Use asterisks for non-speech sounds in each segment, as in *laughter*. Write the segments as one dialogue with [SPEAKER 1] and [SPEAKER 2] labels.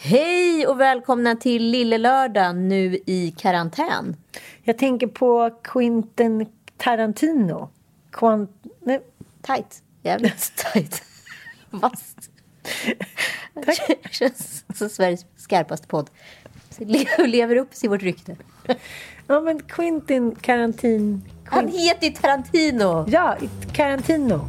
[SPEAKER 1] Hej och välkomna till Lille Lördag nu i karantän.
[SPEAKER 2] Jag tänker på Quentin Tarantino. Quant... Nej.
[SPEAKER 1] Tight. Jävligt *laughs* tight. Vasst. *laughs* Tack. *laughs* Känns som Sveriges skarpaste podd. Lever upp till vårt rykte.
[SPEAKER 2] Ja, men Quentin Tarantino.
[SPEAKER 1] Han heter ju Tarantino.
[SPEAKER 2] Ja, Tarantino.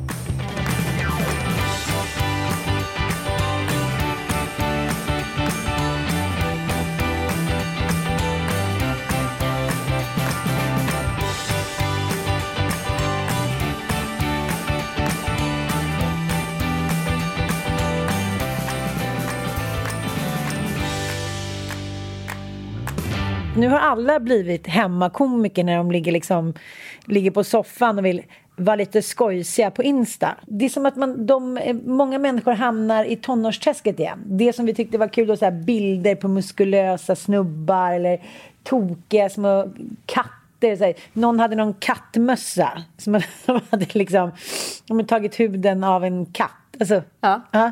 [SPEAKER 2] Nu har alla blivit hemmakomiker när de ligger, liksom, ligger på soffan och vill vara lite skojsiga på Insta. Det är som att man, de, många människor hamnar i tonårsträsket igen. Det som vi tyckte var kul, då, så här, bilder på muskulösa snubbar eller tokiga små katter. Här. Någon hade någon kattmössa som *laughs* de hade liksom, de hade tagit huden av en katt. Alltså,
[SPEAKER 1] Ja.
[SPEAKER 2] ja.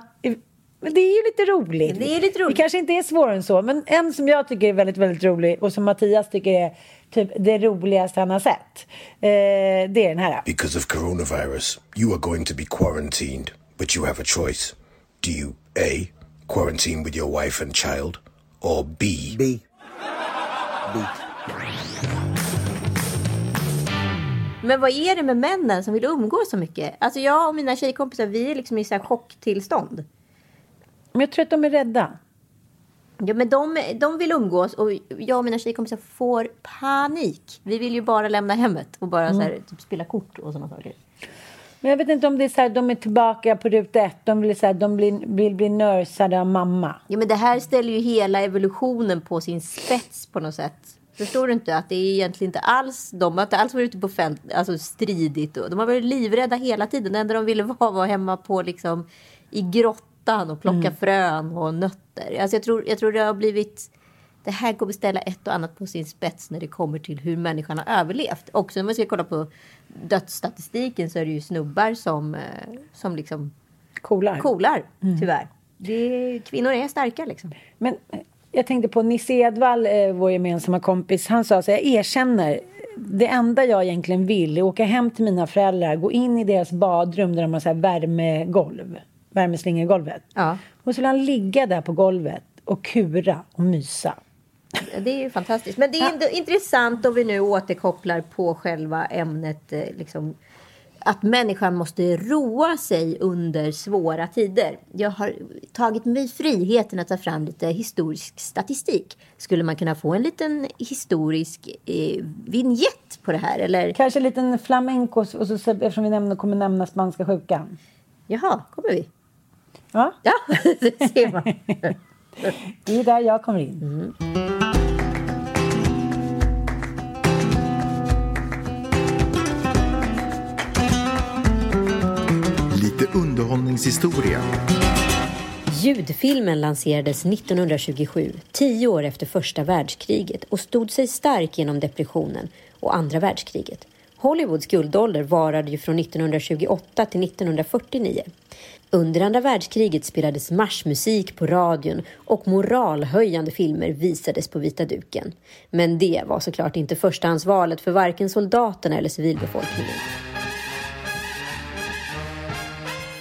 [SPEAKER 2] Men det är ju lite roligt.
[SPEAKER 1] Det är lite roligt.
[SPEAKER 2] Det kanske inte är svårare än så. Men en som jag tycker är väldigt, väldigt rolig och som Mattias tycker är typ det roligaste han har sett. Eh, det är den här.
[SPEAKER 3] Because of coronavirus, you are going to be quarantined, but you have a choice. Do you A. Quarantine with your wife and child, or B.
[SPEAKER 4] B. B.
[SPEAKER 1] Men vad är det med männen som vill umgås så mycket? Alltså jag och mina tjejkompisar, vi är liksom i så här chocktillstånd.
[SPEAKER 2] Men jag tror att de är rädda.
[SPEAKER 1] Ja, men de, de vill umgås och jag och mina tjejkompisar får panik. Vi vill ju bara lämna hemmet och bara så här, typ, spela kort och sådana saker.
[SPEAKER 2] Men jag vet inte om det är så här, de är tillbaka på ruta ett. De vill, så här, de blir, vill bli nörsade av mamma.
[SPEAKER 1] Ja, men det här ställer ju hela evolutionen på sin spets på något sätt. Förstår du inte att det är egentligen inte alls, de har inte alls varit ute på fält, alltså stridit och de har varit livrädda hela tiden. Det enda de ville vara var hemma på liksom i grottan och plocka frön och nötter. Alltså jag tror, jag tror det har blivit, det här kommer ställa ett och annat på sin spets när det kommer till hur människan har överlevt. Också när man ska kolla på dödsstatistiken så är det ju snubbar som, eh, som liksom
[SPEAKER 2] Coolar.
[SPEAKER 1] coolar, tyvärr. Det, kvinnor är starka liksom.
[SPEAKER 2] Men eh, jag tänkte på Nisse Edvall, eh, vår gemensamma kompis. Han sa så jag erkänner. Det enda jag egentligen vill är åka hem till mina föräldrar, gå in i deras badrum där de har så här värmegolv. Värmeslingegolvet.
[SPEAKER 1] Ja.
[SPEAKER 2] Och så vill han ligga där på golvet och kura och mysa.
[SPEAKER 1] Det är ju fantastiskt. Men det är ändå intressant om vi nu återkopplar på själva ämnet. eh, Liksom, att människan måste roa sig under svåra tider. Jag har tagit mig friheten att ta fram lite historisk statistik. Skulle man kunna få en liten historisk eh, vignett på det här? Eller?
[SPEAKER 2] Kanske en liten flamenco, och så, eftersom vi nämner, kommer nämna spanska sjukan.
[SPEAKER 1] Jaha, kommer vi?
[SPEAKER 2] Ja,
[SPEAKER 1] Ja, *laughs* det ser man. *laughs*
[SPEAKER 2] det är där jag kommer in.
[SPEAKER 4] Lite underhållningshistoria.
[SPEAKER 1] Ljudfilmen lanserades 1927, tio år efter första världskriget och stod sig stark genom depressionen och andra världskriget. Hollywoods guldålder varade ju från 1928 till 1949. Under andra världskriget spelades marschmusik på radion och moralhöjande filmer visades på vita duken. Men det var såklart inte förstahandsvalet för varken soldaterna eller civilbefolkningen.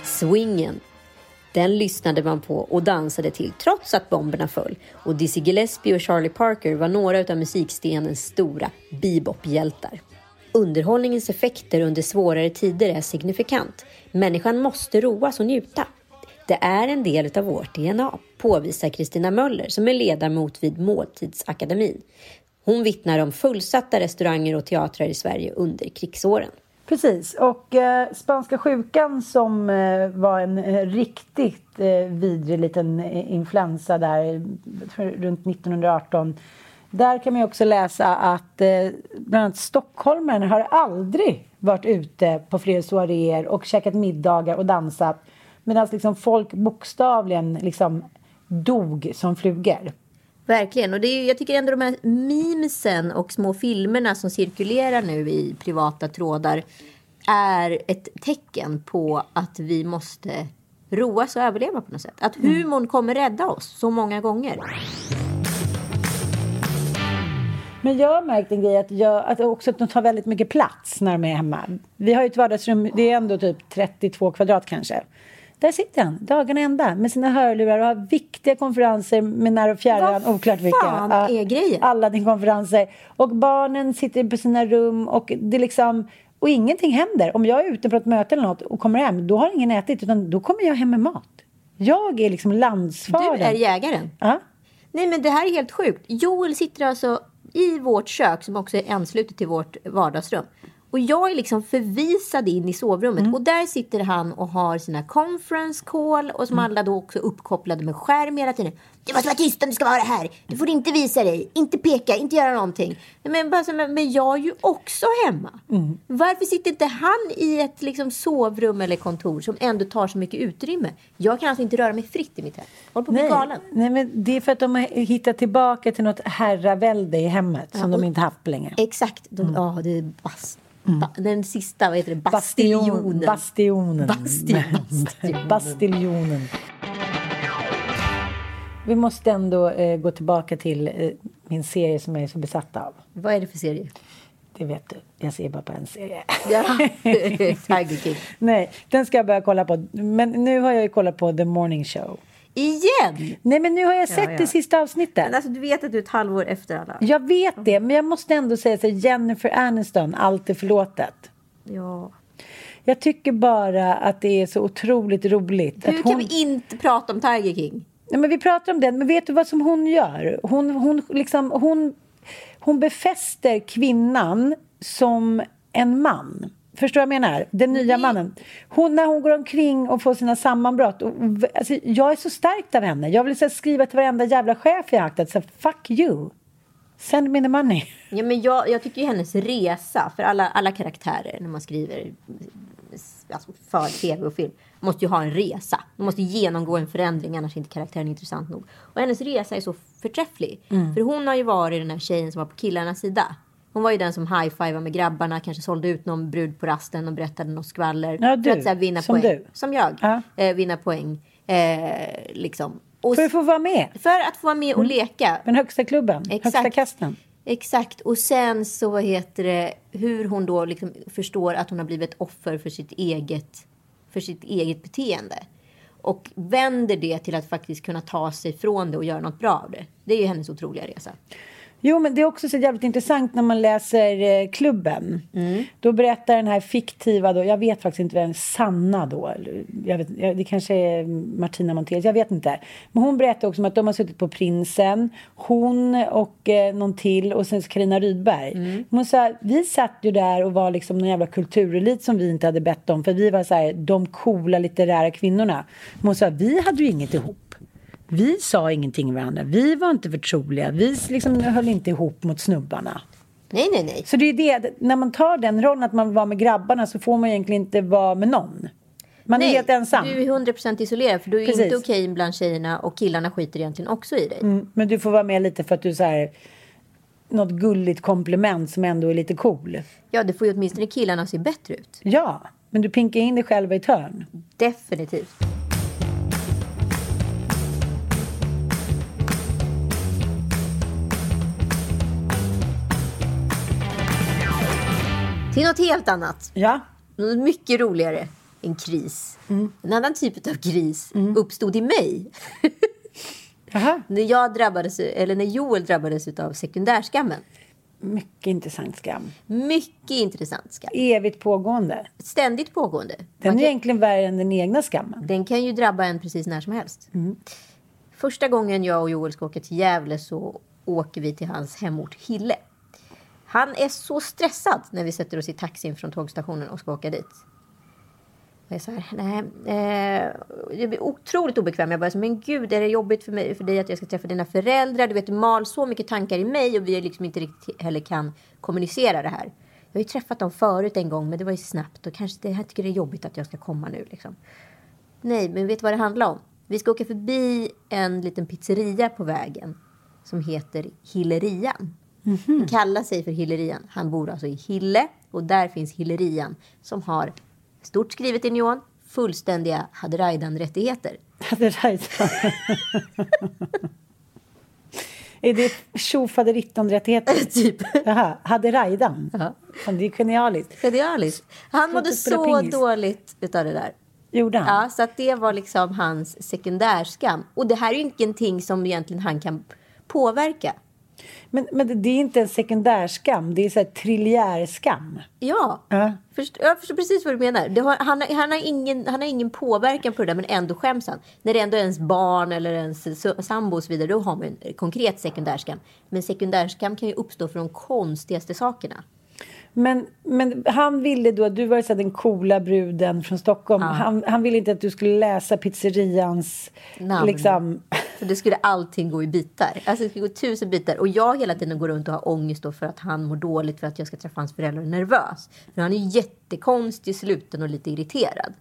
[SPEAKER 1] Swingen Den lyssnade man på och dansade till trots att bomberna föll. Och Dizzy Gillespie och Charlie Parker var några av musikstenens stora bebop-hjältar. Underhållningens effekter under svårare tider är signifikant. Människan måste roas och njuta. Det är en del av vårt DNA, påvisar Kristina Möller som är ledamot vid Måltidsakademin. Hon vittnar om fullsatta restauranger och teatrar i Sverige under krigsåren.
[SPEAKER 2] Precis, och eh, spanska sjukan som eh, var en eh, riktigt eh, vidrig liten eh, influensa där eh, runt 1918. Där kan man också läsa att eh, bland annat stockholmaren har aldrig varit ute på fler soaréer och käkat middagar och dansat medan liksom folk bokstavligen liksom dog som flugor.
[SPEAKER 1] Verkligen. Och det är, jag tycker ändå de här memesen och små filmerna som cirkulerar nu i privata trådar är ett tecken på att vi måste roas och överleva på något sätt. Att humorn kommer rädda oss så många gånger.
[SPEAKER 2] Men jag har märkt en grej att, jag, att också att de tar väldigt mycket plats när de är hemma. Vi har ju ett vardagsrum, det är ändå typ 32 kvadrat kanske. Där sitter han dagarna ända med sina hörlurar och har viktiga konferenser med när och fjärran,
[SPEAKER 1] Vad
[SPEAKER 2] oklart vilka.
[SPEAKER 1] fan är grejen?
[SPEAKER 2] Alla din konferenser. Och barnen sitter på sina rum och det liksom och ingenting händer. Om jag är ute på ett möte eller något och kommer hem, då har ingen ätit utan då kommer jag hem med mat. Jag är liksom landsfadern.
[SPEAKER 1] Du är jägaren.
[SPEAKER 2] Ja.
[SPEAKER 1] Nej men det här är helt sjukt. Joel sitter alltså i vårt kök som också är anslutet till vårt vardagsrum. Och jag är liksom förvisad in i sovrummet
[SPEAKER 2] Mm.
[SPEAKER 1] och där sitter han och har sina conference call och
[SPEAKER 2] Mm.
[SPEAKER 1] som alla då också uppkopplade med skärm hela tiden. Du måste vara tyst om du ska vara här. Du får inte visa dig, inte peka, inte göra någonting. Men, bara men, jag är ju också hemma.
[SPEAKER 2] Mm.
[SPEAKER 1] Varför sitter inte han i ett liksom, sovrum eller kontor som ändå tar så mycket utrymme? Jag kan alltså inte röra mig fritt i mitt hem. Håller på att bli galen.
[SPEAKER 2] nej, men det är för att de har hittat tillbaka till något herravälde i hemmet som de inte haft på länge.
[SPEAKER 1] Exakt. De, Ja, det är bas, ba, den sista, vad heter det?
[SPEAKER 2] Bastion,
[SPEAKER 1] Bastionen.
[SPEAKER 2] bastionen.
[SPEAKER 1] Bastion. *laughs*
[SPEAKER 2] Bastiljonen. Vi måste ändå eh, gå tillbaka till eh, min serie som jag är så besatt av.
[SPEAKER 1] Vad är det för serie?
[SPEAKER 2] Det vet du. Jag ser bara på en serie.
[SPEAKER 1] Ja. *laughs* Tiger King.
[SPEAKER 2] Nej, den ska jag börja kolla på. Men nu har jag ju kollat på The Morning Show.
[SPEAKER 1] Igen!
[SPEAKER 2] Nej, men nu har jag sett
[SPEAKER 1] ja.
[SPEAKER 2] det sista avsnittet.
[SPEAKER 1] Men alltså, du vet att du är ett halvår efter alla.
[SPEAKER 2] Jag vet det, men jag måste ändå säga så Jennifer Aniston, allt är förlåtet.
[SPEAKER 1] Ja.
[SPEAKER 2] Jag tycker bara att det är så otroligt roligt.
[SPEAKER 1] Hur
[SPEAKER 2] att
[SPEAKER 1] kan
[SPEAKER 2] hon...
[SPEAKER 1] vi inte prata om Tiger King?
[SPEAKER 2] Nej, men vi pratar om det, men vet du vad som hon gör? Hon, hon, liksom, hon, hon befäster kvinnan som en man. Förstår jag menar? Den nya mannen. Hon, när hon går omkring och får sina sammanbrott. Och, alltså, jag är så stärkt av henne. Jag vill så här, skriva till varenda jävla chef jag haft att så här, fuck you. Send me the money.
[SPEAKER 1] Ja, men jag, jag tycker ju hennes resa, för alla, alla karaktärer när man skriver alltså för tv och film, måste ju ha en resa. De måste genomgå en förändring, annars är inte karaktären intressant nog. Och hennes resa är så förträfflig. För hon har ju varit den här tjejen som var på killarnas sida. Hon var ju den som high-fivade med grabbarna, kanske sålde ut någon brud på rasten och berättade något skvaller.
[SPEAKER 2] Ja, du.
[SPEAKER 1] För att så här, vinna
[SPEAKER 2] Som
[SPEAKER 1] poäng.
[SPEAKER 2] du.
[SPEAKER 1] Som jag.
[SPEAKER 2] Ja.
[SPEAKER 1] Eh, vinna poäng. Eh, liksom. Och
[SPEAKER 2] För att få vara med.
[SPEAKER 1] för att få vara med och leka.
[SPEAKER 2] Den högsta klubben. Högsta
[SPEAKER 1] Exakt.
[SPEAKER 2] kasten.
[SPEAKER 1] Exakt. Och sen så vad heter det, hur hon då liksom förstår att hon har blivit offer för sitt eget, för sitt eget beteende. Och vänder det till att faktiskt kunna ta sig från det och göra något bra av det. Det är ju hennes otroliga resa.
[SPEAKER 2] Jo, men det är också så jävligt intressant när man läser eh, Klubben. Då berättar den här fiktiva, då, jag vet faktiskt inte vem, Sanna då, jag vet, det kanske är Martina Montez, jag vet inte. Men hon berättar också om att de har suttit på Prinsen, hon och eh, någon till och sen Carina Rydberg. Hon sa, vi satt ju där och var liksom någon jävla kulturelit som vi inte hade bett om, för vi var så här, de coola litterära kvinnorna. Men hon sa, vi hade ju inget ihop. Vi sa ingenting varandra. Vi var inte förtroliga. Vi liksom höll inte ihop mot snubbarna.
[SPEAKER 1] Nej, nej, nej.
[SPEAKER 2] Så det är det, när man tar den rollen att man vill vara med grabbarna så får man egentligen inte vara med någon. Man
[SPEAKER 1] nej,
[SPEAKER 2] är helt ensam.
[SPEAKER 1] Du är 100% isolerad för du är
[SPEAKER 2] Precis.
[SPEAKER 1] inte okej bland tjejerna och killarna skiter egentligen också i dig.
[SPEAKER 2] Mm, men du får vara med lite för att du så här något gulligt komplement som ändå är lite cool.
[SPEAKER 1] Ja, det får ju åtminstone killarna se bättre ut.
[SPEAKER 2] Ja, men du pinkar in dig själv i ett hörn.
[SPEAKER 1] Definitivt. Till något helt annat.
[SPEAKER 2] Ja.
[SPEAKER 1] Något mycket roligare. en kris. En annan typ av kris uppstod i mig. *laughs* När, jag drabbades, eller när Joel drabbades av sekundärskammen.
[SPEAKER 2] mycket intressant skam.
[SPEAKER 1] Mycket intressant skam.
[SPEAKER 2] Evigt pågående.
[SPEAKER 1] Ständigt pågående. Man
[SPEAKER 2] Den är
[SPEAKER 1] kan-
[SPEAKER 2] egentligen värre än den egna skammen.
[SPEAKER 1] Den kan ju drabba en precis när som helst. Första gången jag och Joel ska åka till Gävle så åker vi till hans hemort Hille. Han är så stressad när vi sätter oss i taxin från tågstationen och ska åka dit. Och jag är så här, nej, eh, jag blir otroligt obekväm. Jag bara, men gud, är det jobbigt för, mig, för dig att jag ska träffa dina föräldrar? Du vet, det mal så mycket tankar i mig och vi liksom inte riktigt heller kan kommunicera det här. Jag har ju träffat dem förut en gång, men det var ju snabbt och kanske det här tycker det är jobbigt att jag ska komma nu liksom. Nej, men vet du vad det handlar om? Vi ska åka förbi en liten pizzeria på vägen som heter Hillerian. Den kallar sig för Hillerian. Han bor alltså i Hille och där finns Hillerian som har stort skrivet i neon fullständiga Haderaidan-rättigheter.
[SPEAKER 2] Hade Rajdan. är det tjofaderitton-rättigheter? *laughs*
[SPEAKER 1] typ.
[SPEAKER 2] Jaha?
[SPEAKER 1] Ja.
[SPEAKER 2] Det är genialiskt.
[SPEAKER 1] Genialiskt. Han mådde så
[SPEAKER 2] pingis.
[SPEAKER 1] dåligt utav det där.
[SPEAKER 2] Gjorde han?
[SPEAKER 1] Ja, så att det var liksom hans sekundärskam. Och det här är ju ingenting som egentligen han kan påverka.
[SPEAKER 2] Men, men det är inte en sekundärskam, det är så här triljärskam.
[SPEAKER 1] Ja,
[SPEAKER 2] Ja.
[SPEAKER 1] Först, jag förstår precis vad du menar. Har, han, har- han, har ingen, han har ingen påverkan på det där, men ändå skäms han. När det ändå är ens barn eller ens sambo och så vidare, då har man en konkret sekundärskam. Men sekundärskam kan ju uppstå för de konstigaste sakerna.
[SPEAKER 2] Men, men han ville då, du var ju så den coola bruden från Stockholm. Han, han ville inte att du skulle läsa pizzerians
[SPEAKER 1] Namn.
[SPEAKER 2] liksom...
[SPEAKER 1] För det skulle allting gå i bitar. Alltså det skulle gå tusen bitar. Och jag hela tiden går runt och har ångest då för att han mår dåligt för att jag ska träffa hans föräldrar och är nervös. För han är jättekonstig, sluten och lite irriterad.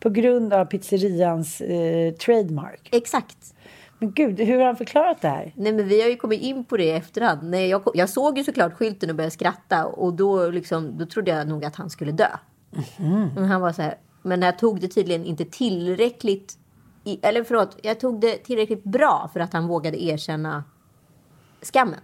[SPEAKER 2] På grund av pizzerians eh, trademark.
[SPEAKER 1] Exakt.
[SPEAKER 2] Men gud, hur har han förklarat det här?
[SPEAKER 1] Nej, men vi har ju kommit in på det i efterhand. Nej, jag, jag såg ju såklart skylten och började skratta. Och då, liksom, då trodde jag nog att han skulle dö. Men han var så här. Men jag tog det tydligen inte tillräckligt. I, eller förlåt, jag tog det tillräckligt bra för att han vågade erkänna skammen.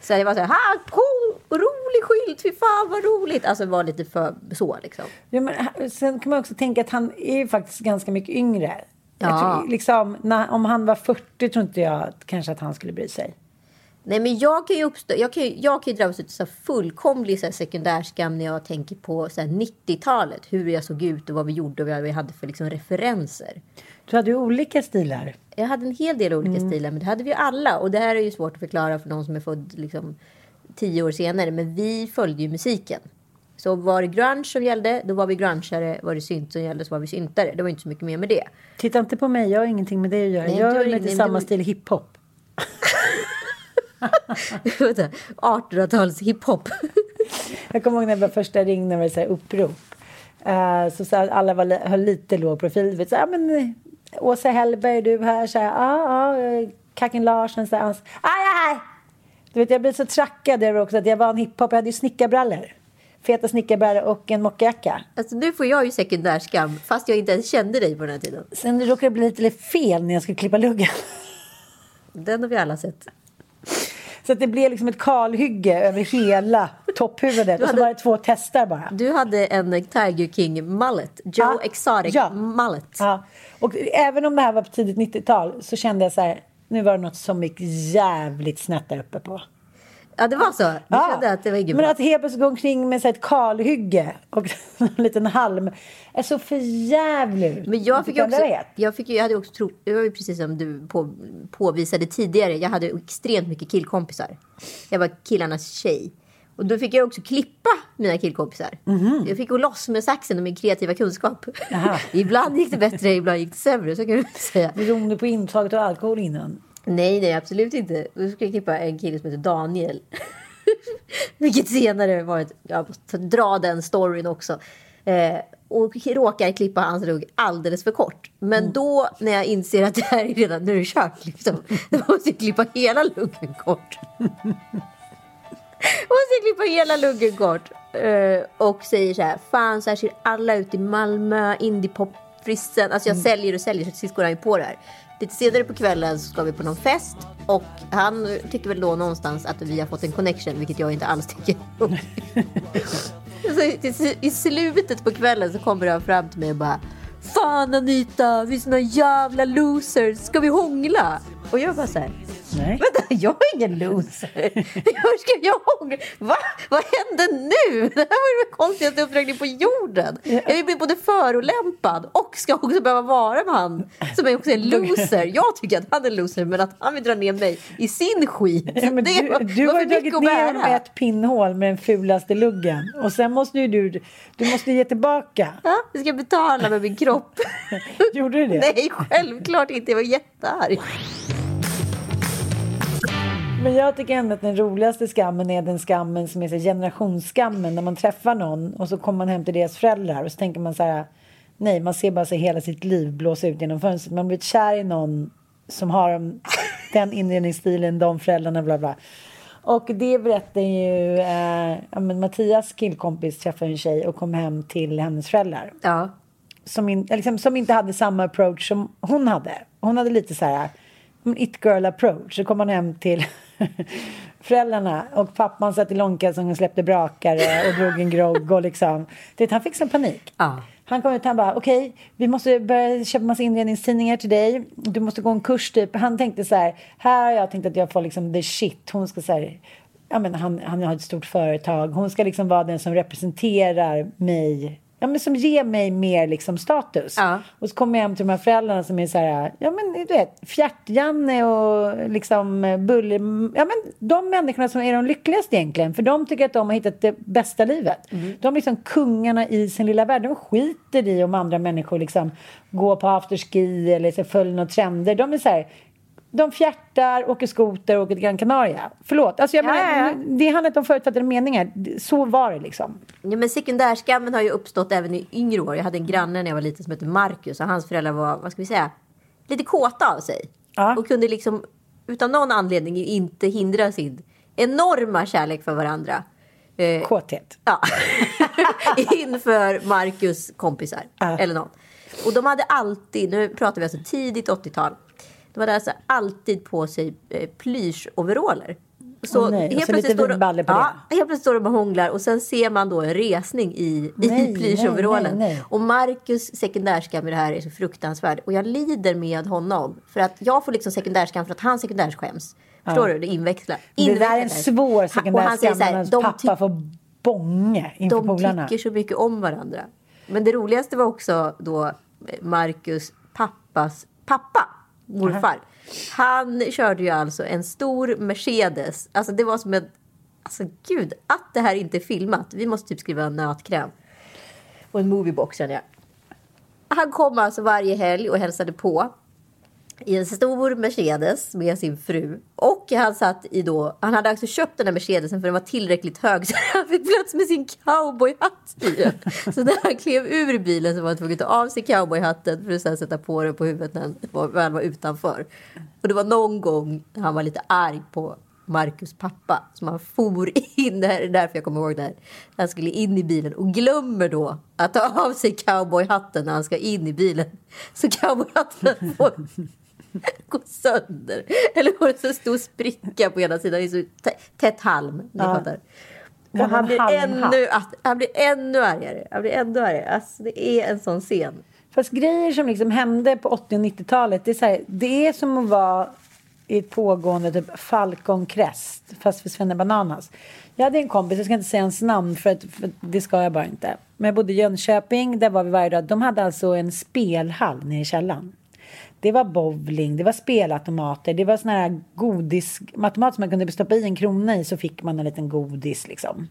[SPEAKER 1] Så det var så här, ha, cool, rolig skylt, fy fan vad roligt. Alltså var lite för så liksom.
[SPEAKER 2] Ja, men, sen kan man också tänka att han är faktiskt ganska mycket yngre.
[SPEAKER 1] Ja.
[SPEAKER 2] tror, liksom, när, om han var 40 tror inte jag kanske att han skulle bry sig.
[SPEAKER 1] Nej, men jag kan ju, uppstå, jag kan ju, jag kan ju drabbas av fullkomlig så här sekundärskam när jag tänker på så här 90-talet. Hur jag såg ut och vad vi gjorde och vad vi hade för liksom referenser.
[SPEAKER 2] Du hade ju olika stilar.
[SPEAKER 1] Jag hade en hel del olika stilar, men det hade vi ju alla. Och det här är ju svårt att förklara för någon som är född liksom, tio år senare. Men vi följde ju musiken. Så var det grunge som gällde, då var vi grungeare. Var det synt som gällde så var vi syntare. Det var inte så mycket mer med det.
[SPEAKER 2] Titta inte på mig, jag har ingenting med det att göra.
[SPEAKER 1] Nej,
[SPEAKER 2] jag är
[SPEAKER 1] nej,
[SPEAKER 2] samma
[SPEAKER 1] du-
[SPEAKER 2] stil hiphop.
[SPEAKER 1] 1800-tals hiphop.
[SPEAKER 2] Jag kommer ihåg när jag var första ringde när det var så här upprop. Uh, så, så alla var, höll lite låg profil. Du Så, här, men, eh, Åsa Hellberg, du här? Så här, ja, ja, eh, Kakin Larsson. Så här, ans- aj, aj! Du vet, jag blev så trackad över också att jag var en hiphop. Jag hade ju snickarbrallor. Feta snickarbrallor och en mockajacka.
[SPEAKER 1] Alltså, nu får jag ju sekundärskam, fast jag inte ens kände dig på den här tiden.
[SPEAKER 2] Sen råkade det bli lite fel när jag skulle klippa luggen.
[SPEAKER 1] Den har vi alla sett.
[SPEAKER 2] Så det blev liksom ett kalhygge över hela topphuvudet. Och så
[SPEAKER 1] hade-
[SPEAKER 2] var det två testar bara.
[SPEAKER 1] Du hade en Tiger King mullet. Joe
[SPEAKER 2] Ja,
[SPEAKER 1] Exotic
[SPEAKER 2] ja.
[SPEAKER 1] mullet.
[SPEAKER 2] Ja. Och även om det här var på tidigt 90-tal så kände jag så här, nu var det något som gick jävligt snett där uppe på.
[SPEAKER 1] Ja, det var så. Du
[SPEAKER 2] Ja.
[SPEAKER 1] kände att det var inget
[SPEAKER 2] Men
[SPEAKER 1] bra.
[SPEAKER 2] att helt plötsligt gå omkring med så ett kalhygge och *laughs* en liten halm är så för jävligt.
[SPEAKER 1] Men jag fick också,
[SPEAKER 2] Jag
[SPEAKER 1] fick jag hade också tro, det var ju precis som du på, påvisade tidigare. Jag hade extremt mycket killkompisar. Jag var killarnas tjej. Och då fick jag också klippa mina killkompisar. Jag fick gå loss med saxen och min kreativa kunskap. *laughs* Ibland gick det bättre, ibland gick det sämre. Så kan du säga.
[SPEAKER 2] Beroende på intaget av alkohol innan.
[SPEAKER 1] Nej, nej, absolut inte. Då skulle jag klippa en kille som heter Daniel. *laughs* Vilket senare var ett... Jag måste dra den storyn också. Eh, och råkar klippa hans lugg alldeles för kort. Men då när jag inser att det här är redan nu är det kört. Liksom, då måste jag klippa hela luggen kort. *laughs* måste jag klippa hela luggen kort. Eh, och säger så här. Fan, så här ser alla ut i Malmö. Indiepop-frissen. Alltså jag säljer och säljer så till sist går han ju på det här. Lite senare på kvällen så ska vi på någon fest. Och han tycker väl då någonstans att vi har fått en connection. Vilket jag inte alls tycker. *laughs* Så i, slutet på kvällen så kommer han fram till mig och bara Fan Anita, vi är såna jävla losers. Ska vi hångla? Och jag bara så här.
[SPEAKER 2] Nej.
[SPEAKER 1] Vänta, jag är ingen loser. Hur ska jag? Va? Vad hände nu? Det här var den konstigaste uppdragningen på jorden. Jag blir både förolämpad och ska också behöva vara med han som är också en loser. Jag tycker att han är en loser, men att han vill dra ner mig i sin skit.
[SPEAKER 2] Ja, men
[SPEAKER 1] det
[SPEAKER 2] du,
[SPEAKER 1] var,
[SPEAKER 2] du har ju dragit ner honom ett pinnhål med den fulaste luggen. Och sen måste ju du, du måste ge tillbaka.
[SPEAKER 1] Ja, jag ska betala med min kropp. *laughs*
[SPEAKER 2] Gjorde du det?
[SPEAKER 1] Nej, självklart inte. Jag var jättearg.
[SPEAKER 2] Men jag tycker ändå att den roligaste skammen är den skammen som är så generationsskammen. När man träffar någon och så kommer man hem till deras föräldrar och så tänker man så här. Nej, man ser bara så hela sitt liv blåsa ut genom fönstret. Man blir kär i någon som har de- den inredningsstilen, de föräldrarna, bla bla. Och det berättar ju eh, ja, men Mattias killkompis träffade en tjej och kom hem till hennes föräldrar
[SPEAKER 1] Ja.
[SPEAKER 2] som, in, liksom, som inte hade samma approach som hon hade. Hon hade lite så här it girl approach. Så kom han hem till *laughs* föräldrarna och pappan satt i långkalsonger och släppte brakare och drog en grogg och liksom. Det, han fick sån panik.
[SPEAKER 1] Ja.
[SPEAKER 2] Han kom ut och bara okej, vi måste börja köpa massa inredningstidningar till dig. Du måste gå en kurs typ. Han tänkte så här, här har jag tänkt att jag får liksom the shit. Hon ska så här, ja men han, han har ett stort företag. Hon ska liksom vara den som representerar mig. Ja men som ger mig mer liksom status.
[SPEAKER 1] Ja.
[SPEAKER 2] Och så kommer jag hem till de här föräldrarna som är så här, ja men du vet, Fjärt-Janne och liksom Bulle. Ja men de människorna som är de lyckligaste egentligen. För de tycker att de har hittat det bästa livet. De är liksom kungarna i sin lilla värld. De skiter i om andra människor liksom går på afterski eller så följer några trender. De är så här, de fjärtar, åker skoter och åker till Gran Canaria. Förlåt, alltså jag
[SPEAKER 1] Ja,
[SPEAKER 2] menar,
[SPEAKER 1] ja,
[SPEAKER 2] det handlar inte om förutfattade meningar. Så var det liksom.
[SPEAKER 1] Ja, men sekundärskammen har ju uppstått även i yngre år. Jag hade en granne när jag var liten som hette Marcus och hans föräldrar var, vad ska vi säga, lite kåta av sig.
[SPEAKER 2] Ja.
[SPEAKER 1] Och kunde liksom utan någon anledning inte hindra sin enorma kärlek för varandra. Eh,
[SPEAKER 2] Kåthet.
[SPEAKER 1] Ja. *laughs* Inför Marcus kompisar. Eller någon. Och de hade alltid, nu pratar vi alltså tidigt 80-tal. De hade alltså alltid på sig eh, plyschoveraller. Så
[SPEAKER 2] Åh nej, och så lite
[SPEAKER 1] står de-
[SPEAKER 2] på
[SPEAKER 1] ja,
[SPEAKER 2] det.
[SPEAKER 1] Helt plötsligt står de och hånglar och sen ser man då en resning i,
[SPEAKER 2] Nej,
[SPEAKER 1] i plyschoverallen. Och Marcus sekundärskam i det här är så fruktansvärd. Och jag lider med honom. För att jag får liksom sekundärskam för att han sekundärskäms. Förstår du? Det inväxlar.
[SPEAKER 2] Det där är en svår sekundärskam när
[SPEAKER 1] de
[SPEAKER 2] pappa får bånge inför
[SPEAKER 1] de
[SPEAKER 2] polarna.
[SPEAKER 1] tycker så mycket om varandra. Men det roligaste var också då Marcus pappas pappa, morfar. Han körde ju alltså en stor Mercedes. Alltså det var som en... Alltså gud, att det här inte är filmat. Vi måste typ skriva en nötkräm. Och en moviebox känner jag. Han kom alltså varje helg och hälsade på i en stor Mercedes med sin fru. Och han satt i då, han hade alltså köpt den här Mercedesen för den var tillräckligt hög *laughs* så han fick plats med sin cowboyhatt i den. Så när han klev ur bilen så var han tvungen att ta av sig cowboyhatten för att sen sätta på den på huvudet när han var, väl var utanför. Och det var någon gång när han var lite arg på Marcus pappa som han for in, det är därför jag kommer ihåg det här. Han skulle in i bilen och glömmer då att ta av sig cowboyhatten när han ska in i bilen. Så cowboyhatten får *laughs* gå sönder. Eller får en så stor spricka på ena sidan. Det är så tä- tätt halm.
[SPEAKER 2] Ja.
[SPEAKER 1] Och han blir, ännu, han blir ännu argare. Han blir ännu argare. Alltså, det är en sån scen.
[SPEAKER 2] Fast grejer som liksom hände på 80 och 90-talet, det är, så här, det är som att vara i ett pågående typ Falcon Crest, fast för Svenne Bananas. Jag hade en kompis, jag ska inte säga hans namn för, att, för det ska jag bara inte. Men jag bodde i Jönköping, där var vi varje dag. De hade alltså en spelhall nere i källaren. Det var bowling, det var spelautomater, det var såna här godis, automater man kunde stoppa i en krona i så fick man en liten godis liksom.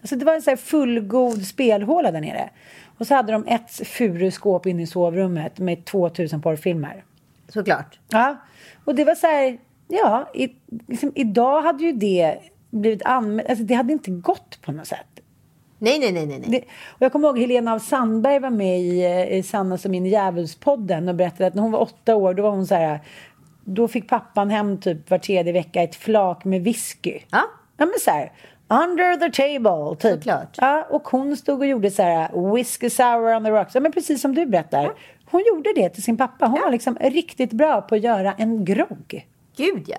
[SPEAKER 2] Alltså det var en så här fullgod spelhåla där nere. Och så hade de ett furuskåp inne i sovrummet med 2000 porrfilmer.
[SPEAKER 1] Såklart.
[SPEAKER 2] Ja, och det var så här, ja, i, liksom, idag hade ju det blivit anmält, alltså det hade inte gått på något sätt.
[SPEAKER 1] Nej, nej, nej, nej.
[SPEAKER 2] Det, och jag kommer ihåg Helena av Sandberg var med i, eh, i Sanna som min djävulspodden och berättade att när hon var åtta år då var hon så här då fick pappan hem typ var tredje vecka ett flak med whisky.
[SPEAKER 1] Ja.
[SPEAKER 2] Ja men så här under the table typ.
[SPEAKER 1] Såklart.
[SPEAKER 2] Ja, och hon stod och gjorde så här whisky sour on the rocks. Ja men precis som du berättar. Hon gjorde det till sin pappa. Hon var liksom riktigt bra på att göra en grogg.
[SPEAKER 1] Gud ja.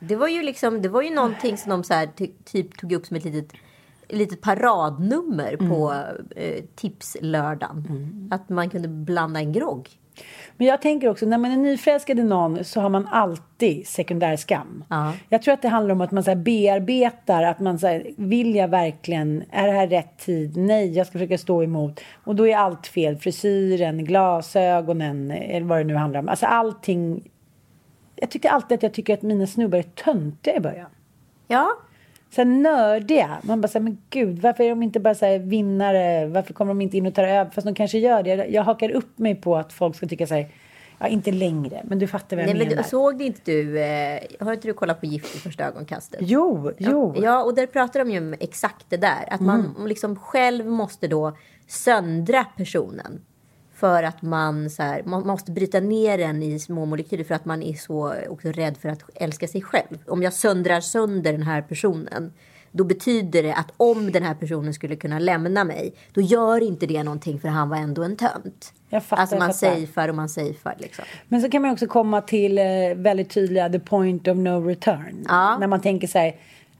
[SPEAKER 1] Det var ju liksom, det var ju någonting som de så här, ty, typ tog upp som ett litet litet paradnummer
[SPEAKER 2] Mm.
[SPEAKER 1] på eh, tipslördagen. Att man kunde blanda en grogg.
[SPEAKER 2] Men jag tänker också, när man är nyförälskad i någon så har man alltid sekundär skam.
[SPEAKER 1] Ja.
[SPEAKER 2] Jag tror att det handlar om att man så bearbetar, att man så här, vill jag verkligen, är det här rätt tid? Nej, jag ska försöka stå emot. Och då är allt fel, frisyren, glasögonen, eller vad det nu handlar om. Alltså allting. Jag tycker alltid att jag tycker att mina snubbar är töntiga i början.
[SPEAKER 1] Ja,
[SPEAKER 2] Så här nördiga. Man bara säger men gud, varför är de inte bara så här vinnare? Varför kommer de inte in och tar över? Fast de kanske gör det. Jag, jag hakar upp mig på att folk ska tycka så här, ja inte längre, men du fattar vad jag
[SPEAKER 1] Nej, men
[SPEAKER 2] menar.
[SPEAKER 1] du, såg inte du, eh, har inte du kollat på Gift i första ögonkastet?
[SPEAKER 2] Jo, jo.
[SPEAKER 1] Ja, och där pratar de ju om exakt det där. Att man
[SPEAKER 2] Mm.
[SPEAKER 1] liksom själv måste då söndra personen. För att man, så här, man måste bryta ner den i små molekyler för att man är så också rädd för att älska sig själv. Om jag söndrar sönder den här personen då betyder det att om den här personen skulle kunna lämna mig då gör inte det någonting för han var ändå en tönt.
[SPEAKER 2] Jag fattar,
[SPEAKER 1] alltså man safear och man safear liksom.
[SPEAKER 2] Men så kan man också komma till eh, väldigt tydliga the point of no return.
[SPEAKER 1] Ja.
[SPEAKER 2] När man tänker så här,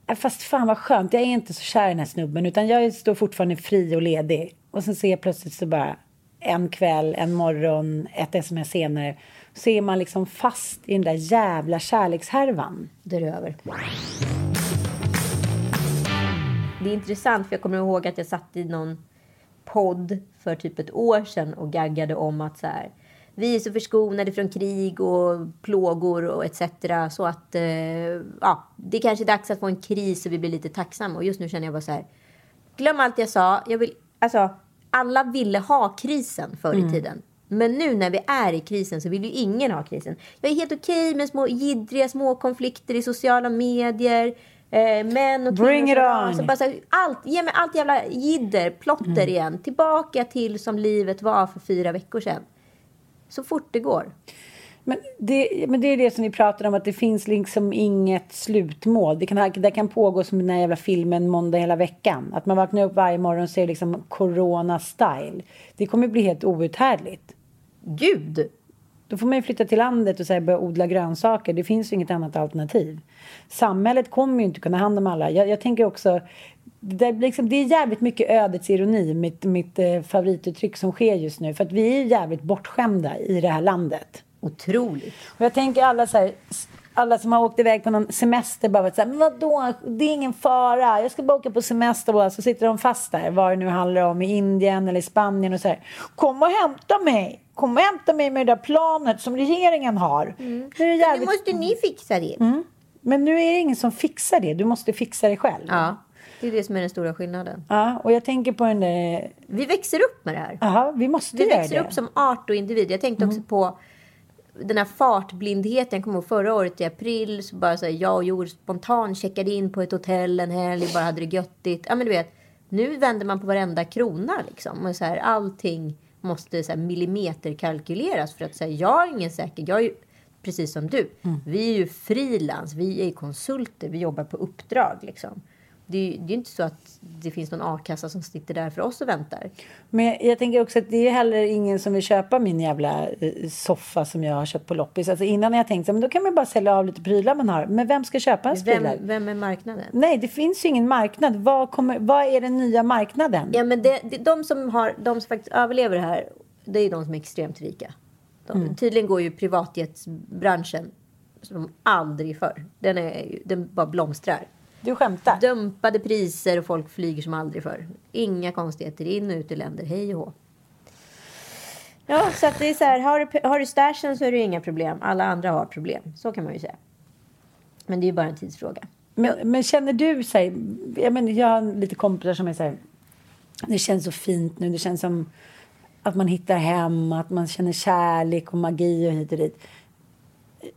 [SPEAKER 2] "Äh, fast fan vad skönt, jag är inte så kär i den här snubben utan jag står fortfarande fri och ledig. Och sen ser jag plötsligt så bara en kväll, en morgon, ett sms senare så är man liksom fast i den där jävla kärlekshärvan.
[SPEAKER 1] däröver. är det över. Det är intressant för jag kommer ihåg att jag satt i någon podd för typ ett år sedan och gaggade om att så här, vi är så förskonade från krig och plågor och etc. Så att eh, ja, det kanske är dags att få en kris och vi blir lite tacksamma. Och just nu känner jag bara så här, glöm allt jag sa. Jag vill, alltså, alla ville ha krisen förr i tiden. Men nu när vi är i krisen så vill ju ingen ha krisen. Jag är helt okej med små jiddriga små konflikter i sociala medier. Eh, män och
[SPEAKER 2] Bring it on.
[SPEAKER 1] och bara så här, allt, ge mig allt jävla jidder, plotter igen. Tillbaka till som livet var för fyra veckor sedan. Så fort det går.
[SPEAKER 2] Men det, men det är det som vi pratar om, att det finns liksom inget slutmål. Det kan, det kan pågå som den här jävla filmen Måndag hela veckan. Att man vaknar upp varje morgon och ser liksom corona-style. Det kommer bli helt outhärdligt.
[SPEAKER 1] Gud!
[SPEAKER 2] Då får man ju flytta till landet och så här börja odla grönsaker. Det finns ju inget annat alternativ. Samhället kommer ju inte kunna hand om alla. Jag, jag tänker också, det, liksom, det är jävligt mycket ödets ironi, mitt, mitt eh, favorituttryck som sker just nu. För att vi är jävligt bortskämda i det här landet.
[SPEAKER 1] Otroligt.
[SPEAKER 2] Och jag tänker alla så här, alla som har åkt iväg på någon semester bara varit så här, men vadå, det är ingen fara, jag ska bara åka på semester bara. Så sitter de fast där, vad det nu handlar om, i Indien eller i Spanien och så här, kom och hämta mig, kom och hämta mig med det där planet som regeringen har. Nu det
[SPEAKER 1] Nu
[SPEAKER 2] jävligt...
[SPEAKER 1] måste ni fixa det.
[SPEAKER 2] Men nu är det ingen som fixar det, du måste fixa det själv.
[SPEAKER 1] Ja, det är det som är den stora skillnaden.
[SPEAKER 2] Ja, och jag tänker på den där,
[SPEAKER 1] Vi växer upp med det här.
[SPEAKER 2] jaha, vi måste
[SPEAKER 1] Vi
[SPEAKER 2] göra
[SPEAKER 1] växer
[SPEAKER 2] det.
[SPEAKER 1] upp som art och individ. Jag tänkte också på den här fartblindheten. Jag kommer ihåg förra året i april så bara så här, jag och Joel spontant checkade in på ett hotell en helg, bara hade det göttigt. Ja men du vet, nu vänder man på varenda krona liksom. Och så här, allting måste så här, millimeterkalkyleras för att säga jag har ingen säker, jag är precis som du. Vi är ju frilans, vi är konsulter, vi jobbar på uppdrag liksom. Det är ju det är ju inte så att det finns någon a-kassa som sitter där för oss och väntar.
[SPEAKER 2] Men jag tänker också att det är heller ingen som vill köpa min jävla eh, soffa som jag har köpt på loppis. Alltså innan har jag tänkt men då kan man bara sälja av lite prylar man har. Men vem ska köpa ens
[SPEAKER 1] Vem,
[SPEAKER 2] prylar?
[SPEAKER 1] vem är marknaden?
[SPEAKER 2] Nej, det finns ju ingen marknad. Vad, kommer, vad är den nya marknaden?
[SPEAKER 1] Ja, men det, det, de, som har, de som faktiskt överlever det här, det är de som är extremt rika. De, Tydligen går ju privatjetsbranschen som aldrig förr. Den, är, ju- den bara blomstrar.
[SPEAKER 2] Du skämtar?
[SPEAKER 1] Dumpade priser och folk flyger som aldrig förr. Inga konstigheter, in och ut ur länder, hej och hå. Ja, så att det är så här, har du, har du stashen så är det inga problem. Alla andra har problem. Så kan man ju säga. Men det är ju bara en tidsfråga.
[SPEAKER 2] Men, men känner du sig... Jag, men, jag har lite kompisar som är så här... Det känns så fint nu. Det känns som att man hittar hem, att man känner kärlek och magi och hit och dit.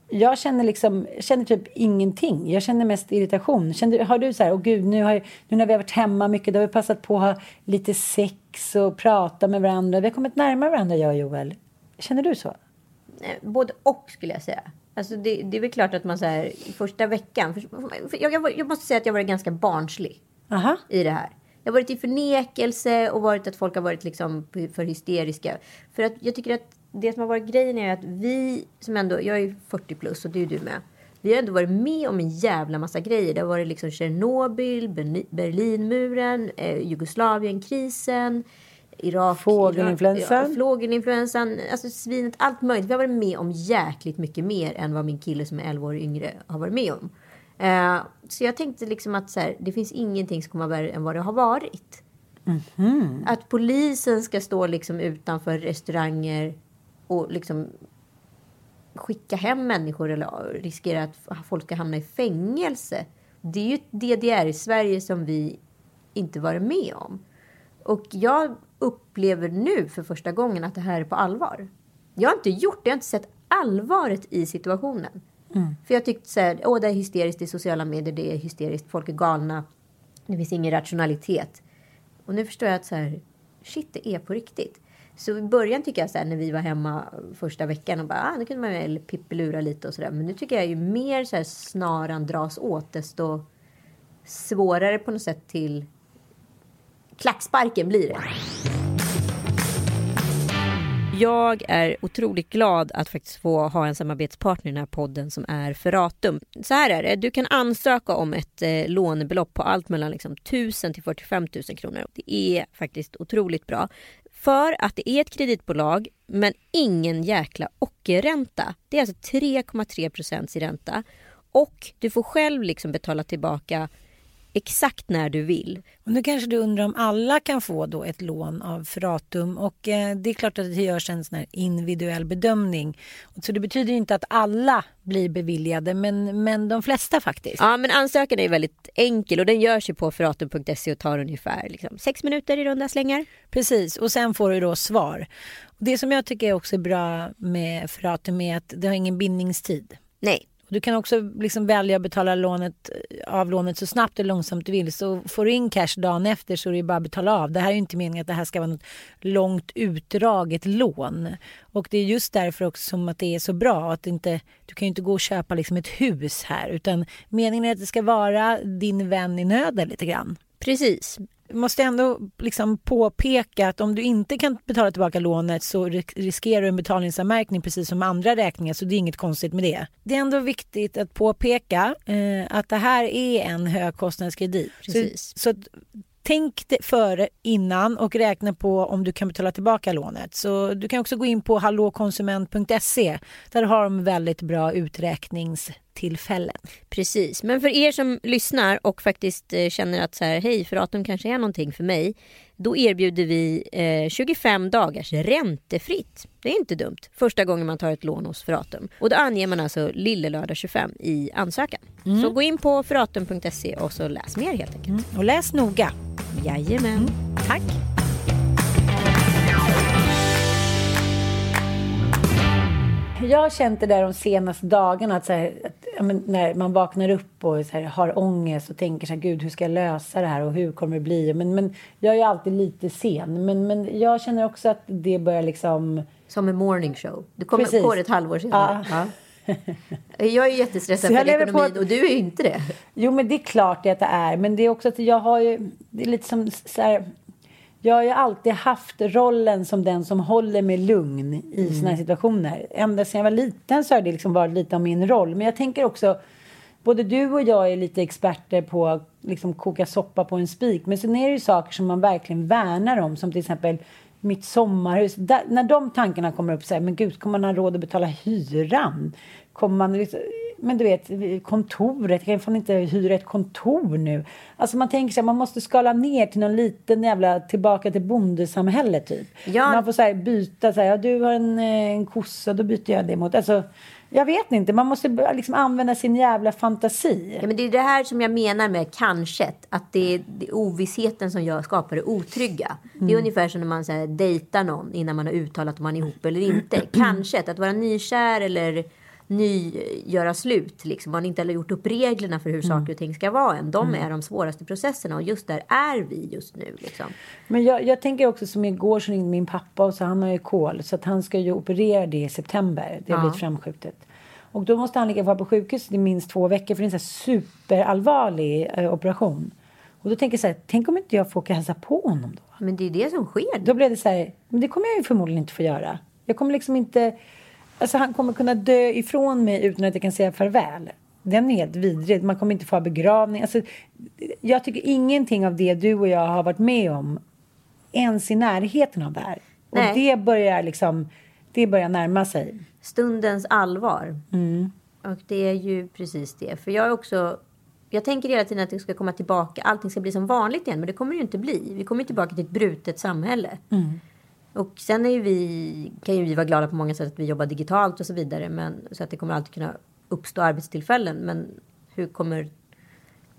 [SPEAKER 2] Jag känner liksom, jag känner typ ingenting. Jag känner mest irritation. Känner, har du så här, åh gud, nu, har, nu när vi har varit hemma mycket, då har vi passat på att ha lite sex och prata med varandra. Vi har kommit närmare varandra, jag och Joel. Känner du så?
[SPEAKER 1] Eh, Både och skulle jag säga. Alltså det, det är väl klart att man så här, i första veckan. För, jag, jag, jag måste säga att jag varit ganska barnslig
[SPEAKER 2] Aha.
[SPEAKER 1] i det här. Jag har varit i förnekelse och varit att folk har varit liksom för hysteriska. För att jag tycker att det som har varit grejen är att vi som ändå, jag är 40 plus och det är du med. Vi har ändå varit med om en jävla massa grejer. Det har varit liksom Tjernobyl, Berlinmuren, eh, Jugoslavienkrisen, Irak,
[SPEAKER 2] Fågelinfluensan.
[SPEAKER 1] Irak, ja, fågelinfluensan, alltså svinet, allt möjligt. Vi har varit med om jäkligt mycket mer än vad min kille som är 11 år yngre har varit med om. Eh, så jag tänkte liksom att så här, det finns ingenting som kommer vara värre än vad det har varit. Att polisen ska stå liksom utanför restauranger och liksom skicka hem människor eller riskera att folk ska hamna i fängelse. Det är ju ett DDR i Sverige som vi inte varit med om. Och jag upplever nu för första gången att det här är på allvar. Jag har inte gjort det, jag har inte sett allvaret i situationen. För jag tyckte så här, åh det är hysteriskt i sociala medier, det är hysteriskt, folk är galna. Det finns ingen rationalitet. Och nu förstår jag att så här, shit, det är på riktigt. Så i början tycker jag så här, när vi var hemma första veckan och bara, ah, nu kunde man väl pippelura lite och sådär. Men nu tycker jag ju mer så här snaran dras åt, desto svårare på något sätt till klacksparken blir det. Jag är otroligt glad att faktiskt få ha en samarbetspartner i den här podden som är Ferratum. Så här är det, du kan ansöka om ett eh, lånebelopp på allt mellan liksom, 1000 till 45 000 kronor. Det är faktiskt otroligt bra. För att det är ett kreditbolag men ingen jäkla ockerränta. Det är alltså 3,3 procents i ränta. Och du får själv liksom betala tillbaka exakt när du vill.
[SPEAKER 2] Och nu kanske du undrar om alla kan få då ett lån av Ferratum och eh, det är klart att det görs en sån här individuell bedömning. Så det betyder inte att alla blir beviljade men, men de flesta faktiskt.
[SPEAKER 1] Ja men ansökan är väldigt enkel och den görs ju på ferratum.se och tar ungefär liksom, sex minuter i runda slängar.
[SPEAKER 2] Precis och sen får du då svar. Och det som jag tycker också är bra med Ferratum är att det har ingen bindningstid.
[SPEAKER 1] Nej.
[SPEAKER 2] Du kan också liksom välja att betala lånet, eh, av lånet så snabbt och långsamt du vill. Så får du in cash dagen efter så är det bara att betala av. Det här är ju inte meningen att det här ska vara något långt utdraget lån. Och det är just därför också som att det är så bra. Att inte, du kan ju inte gå och köpa liksom ett hus här. Utan meningen är att det ska vara din vän i nöden lite grann.
[SPEAKER 1] Precis
[SPEAKER 2] måste ändå liksom påpeka att om du inte kan betala tillbaka lånet så ri- riskerar du en betalningsanmärkning precis som andra räkningar så det är inget konstigt med det. Det är ändå viktigt att påpeka eh, att det här är en högkostnadskredit.
[SPEAKER 1] Precis.
[SPEAKER 2] Så, så tänk före innan och räkna på om du kan betala tillbaka lånet. Så du kan också gå in på hallåkonsument.se. Där har de väldigt bra uträkningstillfällen.
[SPEAKER 1] Precis, men för er som lyssnar och faktiskt eh, känner att så här, hej, Ferratum kanske är någonting för mig. Då erbjuder vi eh, 25 dagars räntefritt. Det är inte dumt. Första gången man tar ett lån hos Ferratum. Och då anger man alltså lillelördag 25 i ansökan. Så gå in på ferratum.se och så läs mer helt enkelt.
[SPEAKER 2] Och läs noga.
[SPEAKER 1] Jajamän.
[SPEAKER 2] Tack. Jag har känt det där de senaste dagarna att, här, att ja, men när man vaknar upp och här, har ångest och tänker så här, gud hur ska jag lösa det här och hur kommer det bli? Men, men jag är ju alltid lite sen. Men, men jag känner också att det börjar liksom...
[SPEAKER 1] Som en morning show. Du kommer
[SPEAKER 2] Precis.
[SPEAKER 1] på det ett halvår senare. Ja. *laughs* Jag är jättestressad för ekonomin
[SPEAKER 2] att-
[SPEAKER 1] och du är ju inte det.
[SPEAKER 2] Jo men det är klart att det är. Men det är också att jag har ju... Det är lite som så här, jag har ju alltid haft rollen som den som håller mig lugn i
[SPEAKER 1] Mm.
[SPEAKER 2] såna här situationer. Ända sedan jag var liten så har det liksom varit lite av min roll. Men jag tänker också, både du och jag är lite experter på att liksom koka soppa på en spik. Men sen är det ju saker som man verkligen värnar om. Som till exempel mitt sommarhus. Där, när de tankarna kommer upp så här, men gud, kommer man ha råd att betala hyran? Kommer man liksom, men du vet, kontoret, kan fan inte hyra ett kontor nu? Alltså man tänker sig man måste skala ner till någon liten jävla tillbaka till bondesamhället typ.
[SPEAKER 1] Ja.
[SPEAKER 2] Man får så här byta, så här, ja, du har en, eh, en kossa, då byter jag det mot. Alltså, jag vet inte, man måste liksom använda sin jävla fantasi.
[SPEAKER 1] Ja, men det är det här som jag menar med kanske. Att det är, det är ovissheten som gör, skapar det otrygga. Det är ungefär som när man så här, dejtar någon innan man har uttalat om man är ihop eller inte. *clears throat* Kanske. Att vara nykär eller ny, göra slut. Liksom. Man inte har gjort upp reglerna för hur saker och ting ska vara än. De är de svåraste processerna och just där är vi just nu. Liksom.
[SPEAKER 2] Men jag, jag tänker också som igår så ringde min pappa och så han har ju kol så att han ska ju operera det i september. Det har
[SPEAKER 1] Ja.
[SPEAKER 2] blivit framskjutet. Och då måste han ligga kvar på sjukhus i minst två veckor för det är en superallvarlig eh, operation. Och då tänker jag så här, tänk om inte jag får åka och hälsa på honom då?
[SPEAKER 1] Men det är det som sker.
[SPEAKER 2] Då blev det så här, men det kommer jag ju förmodligen inte få göra. Jag kommer liksom inte, alltså han kommer kunna dö ifrån mig utan att jag kan säga farväl. Den är helt vidrig. Man kommer inte få ha begravning. Alltså, jag tycker ingenting av det du och jag har varit med om ens i närheten av det här.
[SPEAKER 1] Nej.
[SPEAKER 2] Och det börjar liksom, det börjar närma sig.
[SPEAKER 1] Stundens allvar.
[SPEAKER 2] Mm.
[SPEAKER 1] Och det är ju precis det. För jag är också... Jag tänker hela tiden att det ska komma tillbaka. Allting ska bli som vanligt igen. Men det kommer det ju inte bli. Vi kommer tillbaka till ett brutet samhälle.
[SPEAKER 2] Mm.
[SPEAKER 1] Och sen är ju vi, kan ju vi vara glada på många sätt att vi jobbar digitalt och så vidare. Men, så att det kommer alltid kunna uppstå arbetstillfällen. Men hur kommer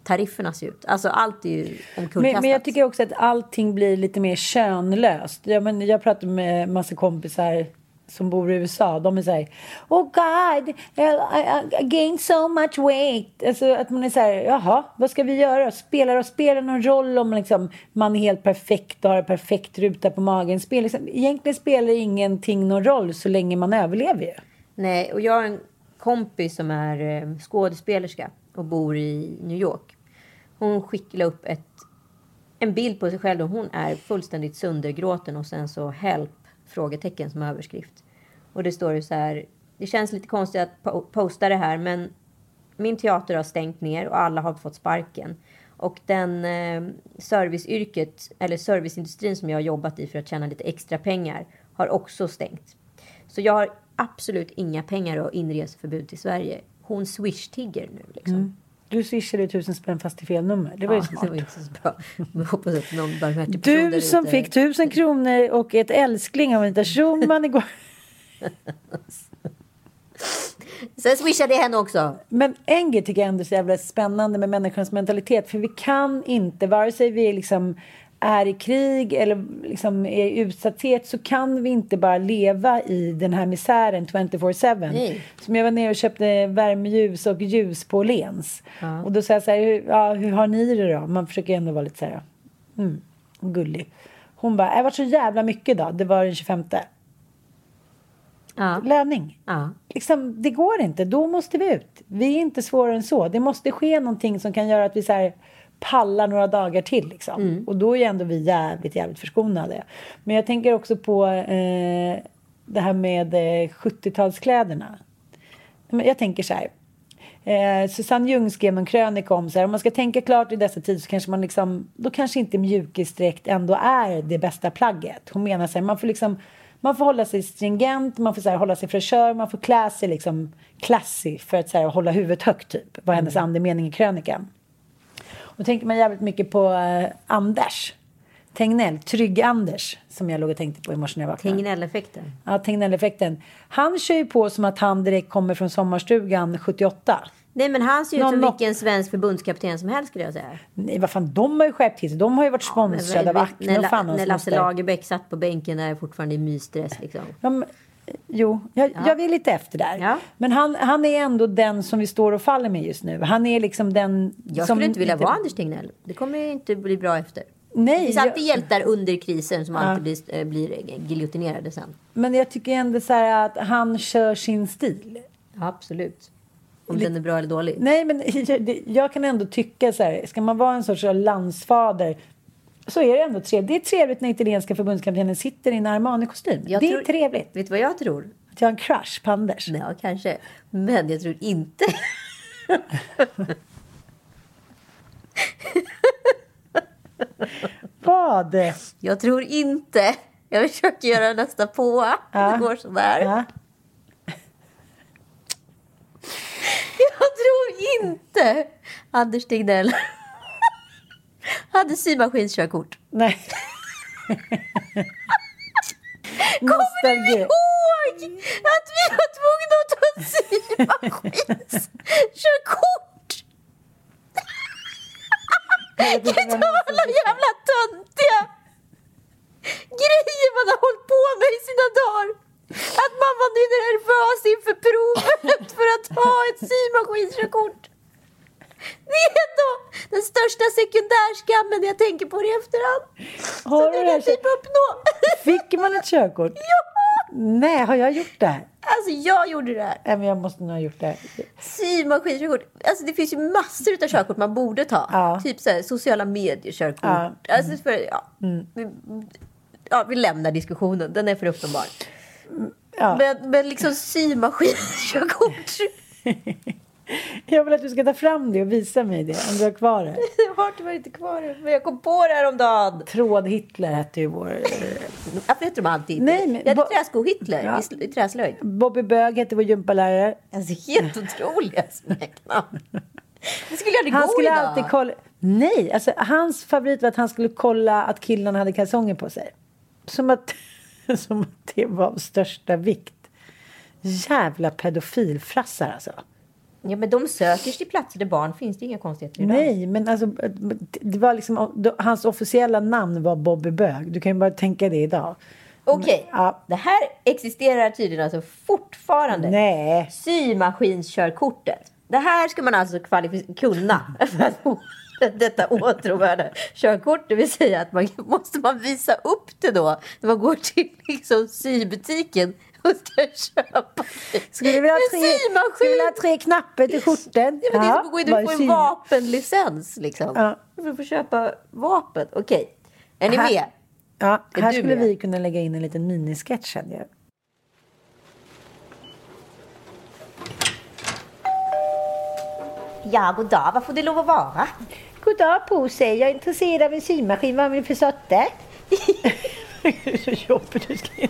[SPEAKER 1] tarifferna se ut? Alltså allt är ju omkullkastat.
[SPEAKER 2] Men, men jag tycker också att allting blir lite mer könlöst. Jag, men, jag pratar med massa kompisar som bor i USA. De är så här, oh God, eh, I, I, I gained so much weight. Alltså att man är så här, jaha, vad ska vi göra? Spelar och spelar någon roll om liksom, man är helt perfekt och har en perfekt ruta på magen? Spel, liksom, egentligen spelar ingenting någon roll så länge man överlever ju.
[SPEAKER 1] Nej, och jag har en kompis som är eh, skådespelerska och bor i New York. Hon skickade upp ett, en bild på sig själv och hon är fullständigt söndergråten och sen så help frågetecken som överskrift. Och det står ju så här. Det känns lite konstigt att po- posta det här men min teater har stängt ner och alla har fått sparken. Och den eh, serviceyrket, eller serviceindustrin som jag har jobbat i för att tjäna lite extra pengar har också stängt. Så jag har absolut inga pengar och inreseförbud till Sverige. Hon swish-tigger nu liksom. Mm.
[SPEAKER 2] Du swishade tusen spänn fast i fel nummer. Det var ju
[SPEAKER 1] Ja,
[SPEAKER 2] smart.
[SPEAKER 1] det var inte så bra. Jag hoppas att någon barmhärtig person
[SPEAKER 2] Du som fick tusen kronor och ett älskling av Anita Schulman igår. *laughs*
[SPEAKER 1] Sen swishade jag henne också.
[SPEAKER 2] Men en grej tycker jag ändå är så jävla spännande med människans mentalitet. För vi kan inte, vare sig vi liksom är i krig eller liksom är i utsatthet så kan vi inte bara leva i den här misären 24-7.
[SPEAKER 1] Nej.
[SPEAKER 2] Som jag var nere och köpte värmeljus och ljus på Åhléns. Och då sa jag så här, hur, ja, hur har ni det då? Man försöker ändå vara lite så här, mm, gullig. Hon bara, det varit så jävla mycket då. Det var den 25.
[SPEAKER 1] Ja.
[SPEAKER 2] Löning.
[SPEAKER 1] Ja.
[SPEAKER 2] Liksom, det går inte. Då måste vi ut. Vi är inte svårare än så. Det måste ske någonting som kan göra att vi så här, pallar några dagar till. Liksom. Och då är ändå vi jävligt, jävligt förskonade. Men jag tänker också på eh, det här med eh, 70-talskläderna. Men Jag tänker så här. Eh, Susanne Ljung skrev en krönika om så här, om man ska tänka klart i dessa tider så kanske man liksom, då kanske inte mjukisdräkt ändå är det bästa plagget. Hon menar så här, man får liksom, man får hålla sig stringent, man får så här, hålla sig fräschör, man får klä sig liksom classy för att så här, hålla huvudet högt typ, var hennes andemening i krönikan. Då tänker man jävligt mycket på eh, Anders Tegnell, Trygg-Anders, som jag låg och tänkte på i morse när jag vaknade.
[SPEAKER 1] Tegnell-effekten.
[SPEAKER 2] Ja, Tegnell-effekten. Han kör ju på som att han direkt kommer från sommarstugan 78.
[SPEAKER 1] Nej men han ser ut
[SPEAKER 2] Någon
[SPEAKER 1] som vilken svensk förbundskapten som helst skulle jag säga.
[SPEAKER 2] Nej, vad fan, de har ju skärpt till sig. De har ju varit sponsrade av
[SPEAKER 1] Men
[SPEAKER 2] Acne och fan
[SPEAKER 1] när Lasse. Lagerbäck satt på bänken där fortfarande i mysdress liksom.
[SPEAKER 2] Ja, men, jo, jag, jag är lite efter där.
[SPEAKER 1] Ja.
[SPEAKER 2] Men han, han är ändå den som vi står och faller med just nu. Han är liksom den
[SPEAKER 1] Jag
[SPEAKER 2] som...
[SPEAKER 1] skulle inte vilja vara Anders Tegnell. Det kommer ju inte bli bra efter.
[SPEAKER 2] Nej,
[SPEAKER 1] det finns
[SPEAKER 2] jag-
[SPEAKER 1] alltid hjältar under krisen som alltid blir, eh, blir giljotinerade sen.
[SPEAKER 2] Men jag tycker ändå så här att han kör sin stil.
[SPEAKER 1] Ja, absolut. Om den är bra eller dålig.
[SPEAKER 2] Nej, men det- *laughs* jag kan ändå tycka så här, ska man vara en sorts landsfader så är det ändå trevligt. Det är trevligt när italienska förbundskaptenen sitter i en Armani-kostym. Det är
[SPEAKER 1] tror-
[SPEAKER 2] trevligt.
[SPEAKER 1] Vet du vad jag tror?
[SPEAKER 2] Att jag har en crush på Anders.
[SPEAKER 1] Ja, kanske. Men jag tror inte... *laughs*
[SPEAKER 2] Vad?
[SPEAKER 1] Jag tror inte... Jag försöker göra nästa påa.
[SPEAKER 2] Ja.
[SPEAKER 1] Det går sådär.
[SPEAKER 2] Ja.
[SPEAKER 1] Jag tror inte Anders Tegnell hade symaskinskörkort.
[SPEAKER 2] Nej. *laughs*
[SPEAKER 1] Kommer du ihåg att vi var tvungna att ta symaskinskörkort? Gud, alla jävla töntiga grejer man har hållit på med i sina dagar. Att man var nervös inför provet för att ha ett symaskinskörkort. Det är ändå den största sekundärskammen jag tänker på det i efterhand.
[SPEAKER 2] Har du
[SPEAKER 1] kan typ uppnå. *laughs*
[SPEAKER 2] Fick man ett körkort?
[SPEAKER 1] Ja!
[SPEAKER 2] Nej, har jag gjort det?
[SPEAKER 1] Alltså jag gjorde det.
[SPEAKER 2] Nej, men jag måste nog ha gjort det.
[SPEAKER 1] Symaskinskörkort. Alltså det finns ju massor av körkort man borde ta.
[SPEAKER 2] Ja.
[SPEAKER 1] Typ så här, sociala medier-körkort.
[SPEAKER 2] Ja.
[SPEAKER 1] Alltså för, ja. Vi, ja, vi lämnar diskussionen. Den är för uppenbar.
[SPEAKER 2] Ja.
[SPEAKER 1] Men, men liksom symaskinskörkort. *laughs* *laughs*
[SPEAKER 2] Jag vill att du ska ta fram det och visa mig det om du har kvar det.
[SPEAKER 1] Jag har tyvärr inte kvar det, men jag kom på det häromdagen.
[SPEAKER 2] Tråd-Hitler hette ju vår... *laughs*
[SPEAKER 1] Varför heter de alltid
[SPEAKER 2] Nej, men-
[SPEAKER 1] Jag hade
[SPEAKER 2] Bo-
[SPEAKER 1] träsko-Hitler
[SPEAKER 2] Ja.
[SPEAKER 1] i träslöjd.
[SPEAKER 2] Bobby Bög hette vår gympalärare.
[SPEAKER 1] Alltså helt otroliga smeknamn. Det skulle aldrig
[SPEAKER 2] Han
[SPEAKER 1] gå
[SPEAKER 2] skulle
[SPEAKER 1] idag.
[SPEAKER 2] alltid kolla... Nej, alltså hans favorit var att han skulle kolla att killarna hade kalsonger på sig. Som att, *laughs* som att det var av största vikt. Jävla pedofilfrassar alltså.
[SPEAKER 1] Ja, men de söker sig till platser där barn finns. Det är inga konstigheter idag.
[SPEAKER 2] Nej, men alltså det var liksom, hans officiella namn var Bobby Bög. Du kan ju bara tänka det idag.
[SPEAKER 1] Okej,
[SPEAKER 2] Ja.
[SPEAKER 1] det här existerar tydligen alltså fortfarande.
[SPEAKER 2] Nej.
[SPEAKER 1] Symaskinskörkortet. Det här ska man alltså kunna *laughs* för att få detta åtråvärda körkort. Det vill säga att man måste man visa upp det då när man går till liksom, sybutiken ska köpa
[SPEAKER 2] Skulle du vilja ha tre, skulle vilja ha tre knappar till skjorten?
[SPEAKER 1] Ja, men det är som att gå in och få en vapenlicens. Liksom.
[SPEAKER 2] Ja.
[SPEAKER 1] För att få köpa vapen. Okej, är ni med?
[SPEAKER 2] Ja,
[SPEAKER 1] Är
[SPEAKER 2] här skulle
[SPEAKER 1] med?
[SPEAKER 2] vi kunna lägga in en liten minisketch. kände jag.
[SPEAKER 1] Ja, god dag. Vad får det lov att vara?
[SPEAKER 2] God dag på sig. Jag är intresserad av en symaskin. Vad har ni för sorter? *laughs* *laughs* så jobbigt du ska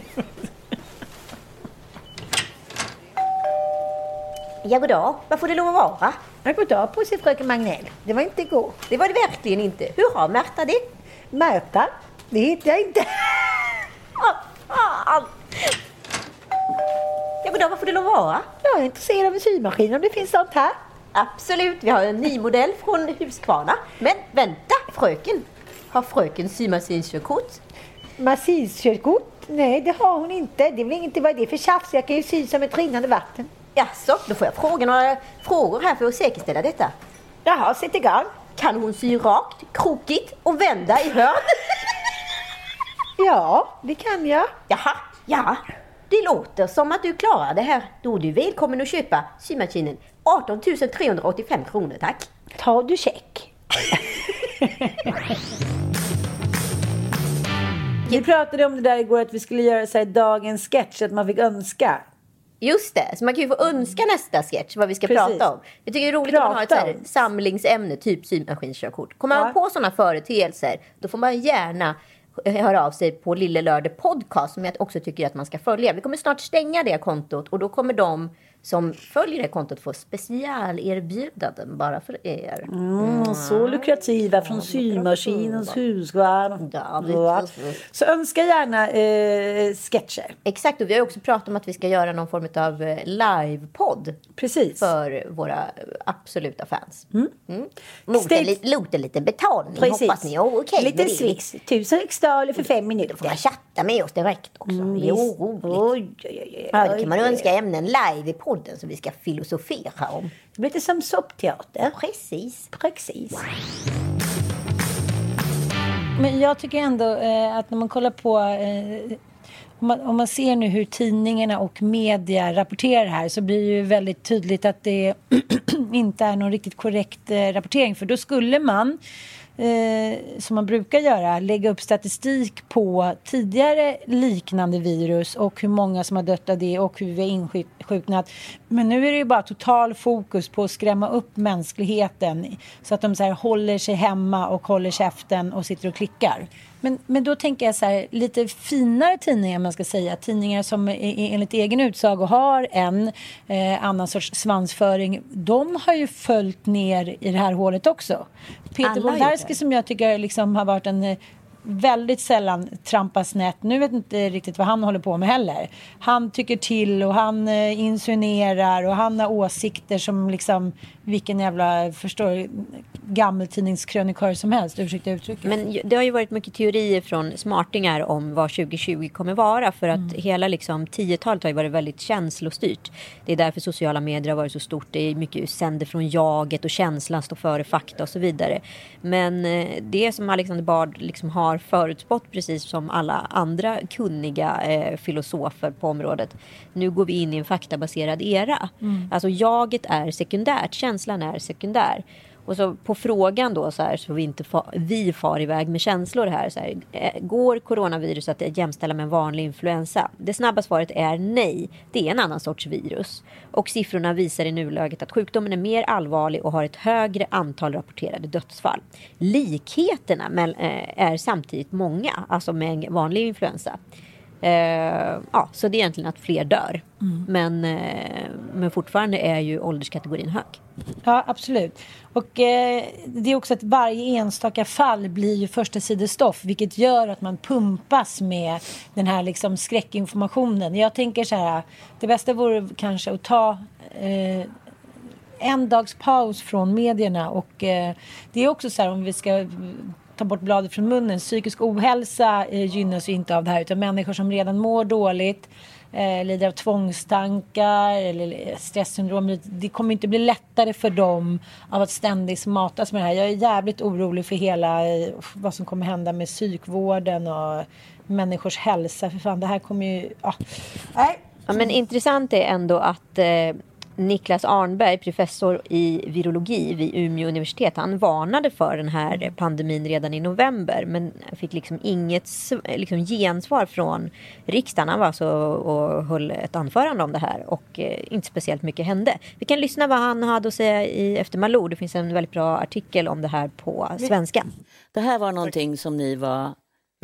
[SPEAKER 1] Ja, god dag. Vad får det lov att vara?
[SPEAKER 2] Ja, God dag på sig fröken Magnell. Det var inte igår.
[SPEAKER 1] Det var det verkligen inte. Hur har Märta det?
[SPEAKER 2] Märta? Det hittar jag inte. *laughs*
[SPEAKER 1] Ah, fan! Ja, god dag. Vad får det lov att vara?
[SPEAKER 2] Jag är intresserad av en symaskin om det finns sånt här.
[SPEAKER 1] Absolut, vi har en ny modell från Husqvarna. Men vänta, fröken. Har fröken symaskinskörkort?
[SPEAKER 2] Massinskörkort? Nej, det har hon inte. Det är väl inget, vad är det för tjafs? Jag kan ju sy som ett rinnande vatten.
[SPEAKER 1] Jaså, då får jag fråga några frågor här för att säkerställa detta.
[SPEAKER 2] Jaha, sätt igång.
[SPEAKER 1] Kan hon sy rakt, krokigt och vända i hörn? *laughs*
[SPEAKER 2] Ja, det kan jag.
[SPEAKER 1] Jaha, ja. Det låter som att du klarar det här. Då är du välkommen att köpa symaskinen. 18 385 kronor, tack.
[SPEAKER 2] Tar du check? *laughs* Vi pratade om det där igår att vi skulle göra så här dagens sketch, att man fick önska.
[SPEAKER 1] Just det, så man kan ju få önska nästa sketch vad vi ska
[SPEAKER 2] Precis.
[SPEAKER 1] prata om. Jag tycker det är roligt om man har ett så
[SPEAKER 2] Prata
[SPEAKER 1] här samlingsämne, typ symaskinskörkort. Kommer man
[SPEAKER 2] Ja.
[SPEAKER 1] på sådana företeelser, då får man gärna höra av sig på Lille Lördag Podcast som jag också tycker att man ska följa. Vi kommer snart stänga det kontot och då kommer de som följer det kontot få specialerbjudanden bara för er.
[SPEAKER 2] Mm, så lukrativa från symaskinens Husqvarna.
[SPEAKER 1] Ja,
[SPEAKER 2] Ja. Så önska gärna eh, sketcher.
[SPEAKER 1] Exakt, och vi har också pratat om att vi ska göra någon form av eh, livepodd
[SPEAKER 2] Precis.
[SPEAKER 1] för våra absoluta fans. Mm. Mot,
[SPEAKER 2] Stay-
[SPEAKER 1] en, li- mot en liten betalning hoppas ni. Oh, okay,
[SPEAKER 2] Lite swix. Tusen riksdaler för fem minuter.
[SPEAKER 1] Då får man chatta med oss direkt också.
[SPEAKER 2] Mm,
[SPEAKER 1] roligt.
[SPEAKER 2] Oj, oj, oj, oj.
[SPEAKER 1] Ja, då kan man önska ämnen live i podden som vi ska filosofera om.
[SPEAKER 2] Det blir lite som soppteater.
[SPEAKER 1] Precis.
[SPEAKER 2] Precis. Men jag tycker ändå eh, att när man kollar på eh, om, man, om man ser nu hur tidningarna och media rapporterar här så blir det ju väldigt tydligt att det *clears throat* inte är någon riktigt korrekt eh, rapportering. För då skulle man, eh, som man brukar göra, lägga upp statistik på tidigare liknande virus och hur många som har dött av det och hur vi har insjuknat. Men nu är det ju bara total fokus på att skrämma upp mänskligheten så att de så här håller sig hemma och håller käften och sitter och klickar. Men, men då tänker jag så här, lite finare tidningar man ska säga, tidningar som enligt egen utsago har en eh, annan sorts svansföring, de har ju följt ner i det här hålet också. Peter Wolodarski som jag tycker liksom har varit en eh, väldigt sällan trampa snett. Nu vet inte riktigt vad han håller på med heller. Han tycker till och han eh, insinuerar och han har åsikter som liksom vilken jävla, förstår gammeltidningskrönikör som helst. Ursäkta uttrycket.
[SPEAKER 5] Men det har ju varit mycket teorier från smartingar om vad 2020 kommer vara. För att
[SPEAKER 2] Mm.
[SPEAKER 5] hela liksom, 10-talet har ju varit väldigt känslostyrt. Det är därför sociala medier har varit så stort. Det är mycket sänder från jaget och känslan står före fakta och så vidare. Men eh, det som Alexander Bard liksom har förutspått, precis som alla andra kunniga eh, filosofer på området. Nu går vi in i en faktabaserad era.
[SPEAKER 2] Mm.
[SPEAKER 5] Alltså jaget är sekundärt, känslan Känslan är sekundär.
[SPEAKER 1] Och så på frågan då så här så vi inte fa, vi far iväg med känslor här. Så här eh, går coronaviruset att jämställa med en vanlig influensa? Det snabba svaret är nej. Det är en annan sorts virus. Och siffrorna visar i nuläget att sjukdomen är mer allvarlig och har ett högre antal rapporterade dödsfall. Likheterna med, eh, är samtidigt många, alltså med en vanlig influensa. Eh, ja, så det är egentligen att fler dör.
[SPEAKER 2] Mm.
[SPEAKER 1] Men, eh, men fortfarande är ju ålderskategorin hög.
[SPEAKER 2] Ja, absolut. Och eh, det är också att varje enstaka fall blir ju första sidestoff vilket gör att man pumpas med den här liksom skräckinformationen. Jag tänker så här, det bästa vore kanske att ta eh, en dags paus från medierna och eh, det är också så här om vi ska ta bort bladet från munnen. Psykisk ohälsa eh, gynnas ju inte av det här utan människor som redan mår dåligt eh, lider av tvångstankar eller eh, stresssyndrom. Det kommer inte bli lättare för dem av att ständigt matas med det här. Jag är jävligt orolig för hela eh, vad som kommer hända med psykvården och människors hälsa. För fan, det här kommer ju... Ja. Nej.
[SPEAKER 1] Ja, men intressant är ändå att eh, Niklas Arnberg, professor i virologi vid Umeå universitet, han varnade för den här pandemin redan i november men fick liksom inget liksom gensvar från riksdagen. Han var alltså och höll ett anförande om det här och eh, inte speciellt mycket hände. Vi kan lyssna vad han hade att säga i Efter Malou. Det finns en väldigt bra artikel om det här på svenska.
[SPEAKER 6] Det här var någonting som ni var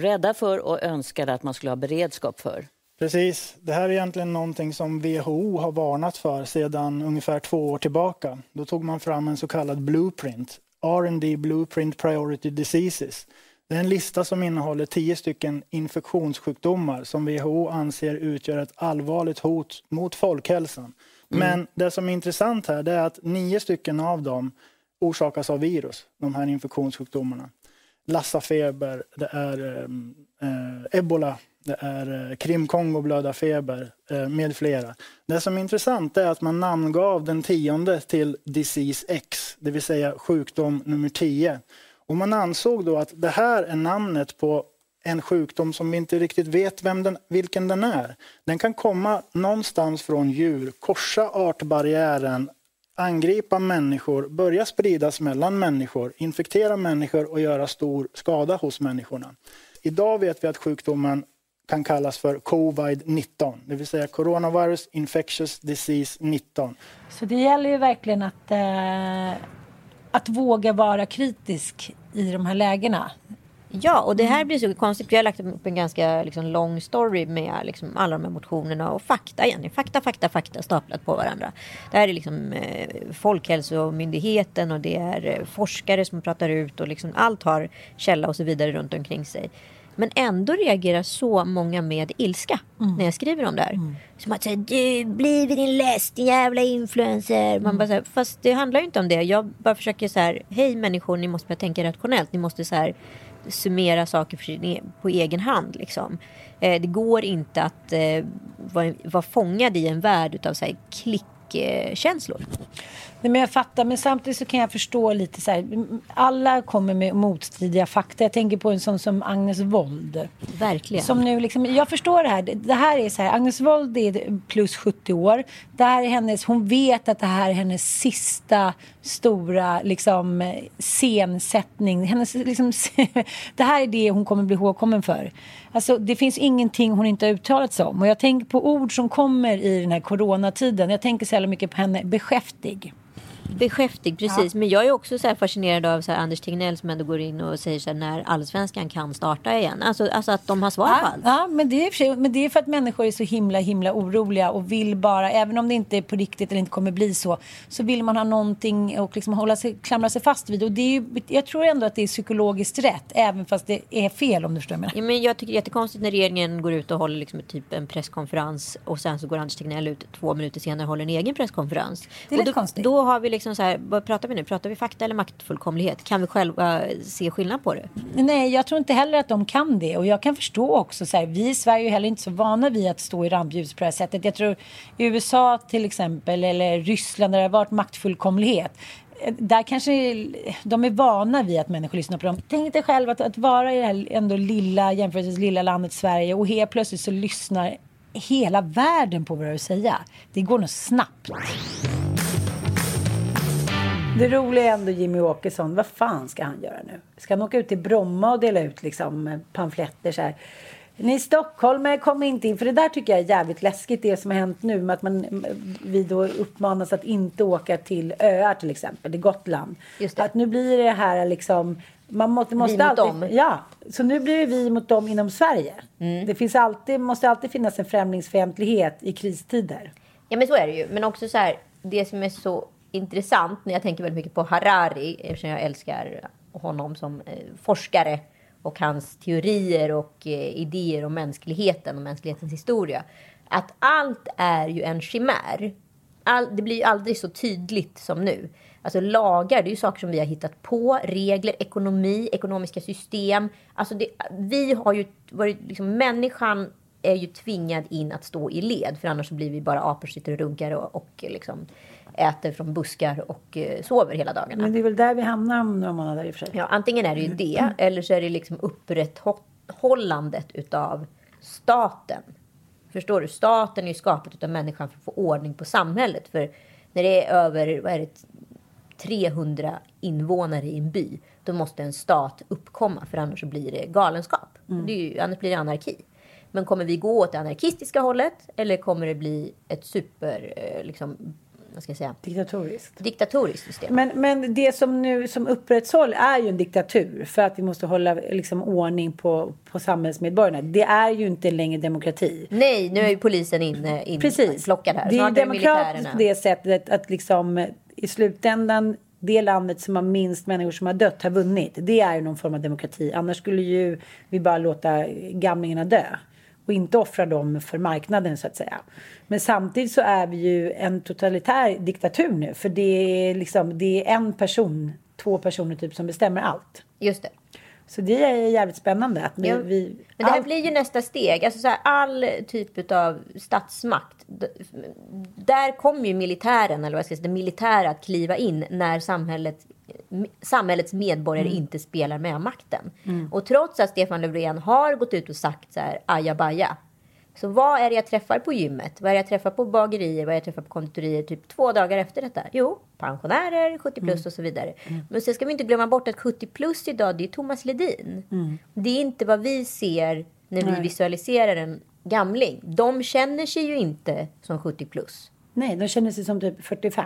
[SPEAKER 6] rädda för och önskade att man skulle ha beredskap för.
[SPEAKER 7] Precis. Det här är egentligen någonting som WHO har varnat för sedan ungefär två år tillbaka. Då tog man fram en så kallad blueprint, R&D Blueprint Priority Diseases. Det är en lista som innehåller tio stycken infektionssjukdomar som WHO anser utgör ett allvarligt hot mot folkhälsan. Mm. Men det som är intressant här är att nio stycken av dem orsakas av virus, de här infektionssjukdomarna. Lassafeber, det är eh, ebola det är eh, Krim-Kongo blödarfeber eh, med flera. Det som är intressant är att man namngav den tionde till Disease X, det vill säga sjukdom nummer 10. Och man ansåg då att det här är namnet på en sjukdom som vi inte riktigt vet vem den, vilken den är. Den kan komma någonstans från djur, korsa artbarriären, angripa människor, börja spridas mellan människor, infektera människor och göra stor skada hos människorna. Idag vet vi att sjukdomen kan kallas för covid-19, det vill säga coronavirus infectious disease 19.
[SPEAKER 2] Så det gäller ju verkligen att, eh, att våga vara kritisk i de här lägena.
[SPEAKER 1] Ja, och det här blir så konstigt. Vi har lagt upp en ganska liksom, lång story med liksom, alla de här motionerna och fakta egentligen. Fakta, fakta, fakta staplat på varandra. Det här är liksom eh, Folkhälsomyndigheten och det är eh, forskare som pratar ut och liksom allt har källa och så vidare runt omkring sig. Men ändå reagerar så många med ilska mm. när jag skriver om det här. Mm. Som att säga, du blir din läst, din jävla influencer. Man mm. bara så här, fast det handlar ju inte om det. Jag bara försöker så här, hej människor, ni måste börja tänka rationellt. Ni måste så här summera saker e-, på egen hand. Liksom. Eh, det går inte att eh, vara, vara fångad i en värld av så här, klickkänslor.
[SPEAKER 2] Nej, men jag fattar, men samtidigt så kan jag förstå lite så här. Alla kommer med motstridiga fakta. Jag tänker på en sån som Agnes Wold.
[SPEAKER 1] Verkligen.
[SPEAKER 2] Som nu liksom, jag förstår det här. Det här är så här, Agnes Wold är plus 70 år. Det här är hennes, hon vet att det här är hennes sista stora liksom, scensättning. Hennes, liksom, *laughs* det här är det hon kommer bli ihågkommen för. Alltså, det finns ingenting hon inte har uttalat sig om. Och jag tänker på ord som kommer i den här coronatiden. Jag tänker så jävla mycket på henne, beskäftig.
[SPEAKER 1] Beskäftig, precis. Ja. Men jag är också så fascinerad av så Anders Tegnell som ändå går in och säger så här, när allsvenskan kan starta igen. Alltså, alltså att de har svar
[SPEAKER 2] ja,
[SPEAKER 1] på allt.
[SPEAKER 2] Ja, men det, är för, men det är för att människor är så himla himla oroliga och vill bara, även om det inte är på riktigt eller inte kommer bli så, så vill man ha någonting och liksom hålla sig, klamra sig fast vid. Och det är jag tror ändå att det är psykologiskt rätt, även fast det är fel om du förstår
[SPEAKER 1] mig. Ja, men jag tycker det är jättekonstigt när regeringen går ut och håller liksom typ en presskonferens och sen så går Anders Tegnell ut två minuter senare och håller en egen presskonferens.
[SPEAKER 2] Det är
[SPEAKER 1] och då,
[SPEAKER 2] konstigt.
[SPEAKER 1] Då har vi liksom liksom så här, vad pratar vi nu? Pratar vi fakta eller maktfullkomlighet? Kan vi själva se skillnad på det?
[SPEAKER 2] Nej, jag tror inte heller att de kan det. Och jag kan förstå också så här, vi i Sverige är heller inte så vana vid att stå i rampljus på det här sättet. Jag tror USA till exempel eller Ryssland där det har varit maktfullkomlighet där kanske de är vana vid att människor lyssnar på dem. Tänk dig själv att, att vara i det här ändå lilla, jämförelsevis lilla landet Sverige och helt plötsligt så lyssnar hela världen på vad du säger. Det går nog snabbt. Det roliga är ändå Jimmy Åkesson. Vad fan ska han göra nu? Ska han åka ut till Bromma och dela ut liksom pamfletter så här? Ni stockholmare kommer inte in. För det där tycker jag är jävligt läskigt det som har hänt nu med att man, vi då uppmanas att inte åka till öar till exempel, till Gotland. Att nu blir det här liksom man måste, måste
[SPEAKER 1] mot
[SPEAKER 2] alltid,
[SPEAKER 1] dem.
[SPEAKER 2] Ja, så nu blir det vi mot dem inom Sverige.
[SPEAKER 1] Mm.
[SPEAKER 2] Det finns alltid, måste alltid finnas en främlingsfientlighet i kristider.
[SPEAKER 1] Ja men så är det ju. Men också så här, det som är så intressant när jag tänker väldigt mycket på Harari, eftersom jag älskar honom som eh, forskare och hans teorier och eh, idéer om mänskligheten och mänsklighetens historia. Att allt är ju en chimär. All, det blir ju aldrig så tydligt som nu. Alltså lagar, det är ju saker som vi har hittat på. Regler, ekonomi, ekonomiska system. Alltså det, vi har ju varit, liksom, människan är ju tvingad in att stå i led. För annars så blir vi bara apor, sitter och runkar och, och liksom äter från buskar och eh, sover hela dagarna.
[SPEAKER 2] Men det är väl där vi hamnar om några månader i och för sig.
[SPEAKER 1] Ja, antingen är det ju det, eller så är det liksom upprätthållandet utav staten. Förstår du? Staten är ju skapad utav människan för att få ordning på samhället. För när det är över vad är det, 300 invånare i en by, då måste en stat uppkomma, för annars blir det galenskap. Det är ju, annars blir det anarki. Men kommer vi gå åt det anarkistiska hållet, eller kommer det bli ett super, eh, liksom, vad ska jag säga,
[SPEAKER 2] Diktatoriskt.
[SPEAKER 1] diktatoriskt system?
[SPEAKER 2] Men, men det som nu som upprätthåll är ju en diktatur för att vi måste hålla liksom, ordning på, på samhällsmedborgarna. Det är ju inte längre demokrati.
[SPEAKER 1] Nej, nu är ju polisen inne in,
[SPEAKER 2] Precis.
[SPEAKER 1] här.
[SPEAKER 2] Det är
[SPEAKER 1] är
[SPEAKER 2] demokratiskt på det sättet att liksom i slutändan det landet som har minst människor som har dött har vunnit. Det är ju någon form av demokrati. Annars skulle ju vi bara låta gamlingarna dö och inte offra dem för marknaden så att säga. Men samtidigt så är vi ju en totalitär diktatur nu för det är liksom det är en person, två personer typ som bestämmer allt.
[SPEAKER 1] Just det.
[SPEAKER 2] Så det är jävligt spännande att vi,
[SPEAKER 1] Ja.
[SPEAKER 2] vi
[SPEAKER 1] Men det här
[SPEAKER 2] allt-
[SPEAKER 1] blir ju nästa steg. Alltså så här, all typ av statsmakt. Där kommer ju militären, eller vad jag ska säga, det militära att kliva in när samhället, samhällets medborgare inte spelar med makten. Och trots att Stefan Löfven har gått ut och sagt så här ajabaja. Så vad är det jag träffar på gymmet? Vad är det jag träffar på bagerier? Vad är det jag träffar på konditorier typ två dagar efter detta? Jo, pensionärer, 70 plus och så vidare. Men sen ska vi inte glömma bort att 70 plus idag, det är Thomas Ledin. Det är inte vad vi ser när vi visualiserar en gamling. De känner sig ju inte som 70 plus.
[SPEAKER 2] Nej, de känner sig som typ 45.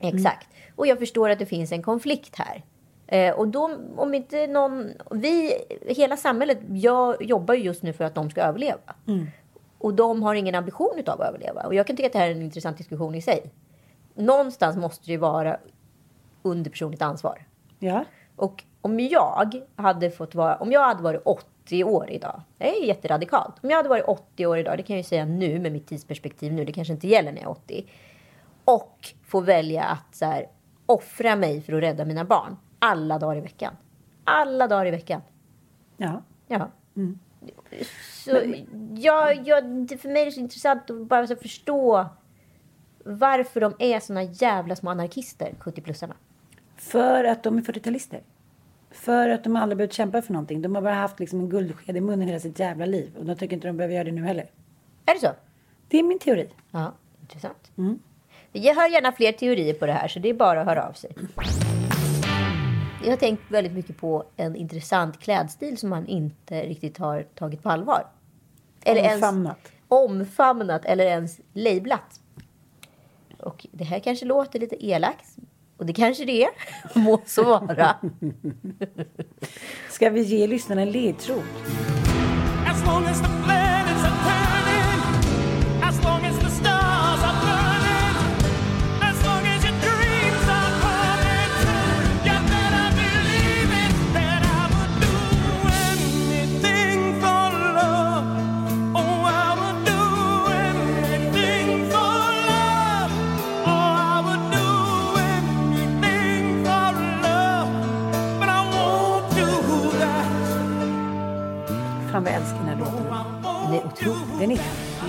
[SPEAKER 1] Exakt. Och jag förstår att det finns en konflikt här. Eh, och då, om inte någon... Vi, hela samhället jag jobbar ju just nu för att de ska överleva. Och de har ingen ambition av att överleva. Och jag kan tycka att det här är en intressant diskussion i sig. Någonstans måste det ju vara under personligt ansvar.
[SPEAKER 2] Ja.
[SPEAKER 1] Och om jag hade fått vara, om jag hade varit 80 år idag, det är jätteradikalt. Om jag hade varit 80 år idag, det kan jag ju säga nu med mitt tidsperspektiv nu, det kanske inte gäller när jag är 80. Och få välja att så här, offra mig för att rädda mina barn alla dagar i veckan. Alla dagar i veckan.
[SPEAKER 2] Ja.
[SPEAKER 1] Ja. Så jag, jag, det- för mig är det så intressant att bara så förstå varför de är såna jävla små anarkister, 70-plussarna.
[SPEAKER 2] För att de är 40-talister. För att de aldrig behövt kämpa för någonting. De har bara haft liksom en guldsked i munnen hela sitt jävla liv. Och de tycker inte de behöver göra det nu heller.
[SPEAKER 1] Är det så?
[SPEAKER 2] Det är min teori.
[SPEAKER 1] Ja, intressant. Jag hör gärna fler teorier på det här, så det är bara att höra av sig. Jag har tänkt väldigt mycket på en intressant klädstil som man inte riktigt har tagit på allvar.
[SPEAKER 2] Omfamnat.
[SPEAKER 1] Ens omfamnat eller ens lablat. Och det här kanske låter lite elakt. Och det kanske det är. *laughs* Må så vara.
[SPEAKER 2] Ska vi ge lyssnarna en ledtråd? Den
[SPEAKER 1] är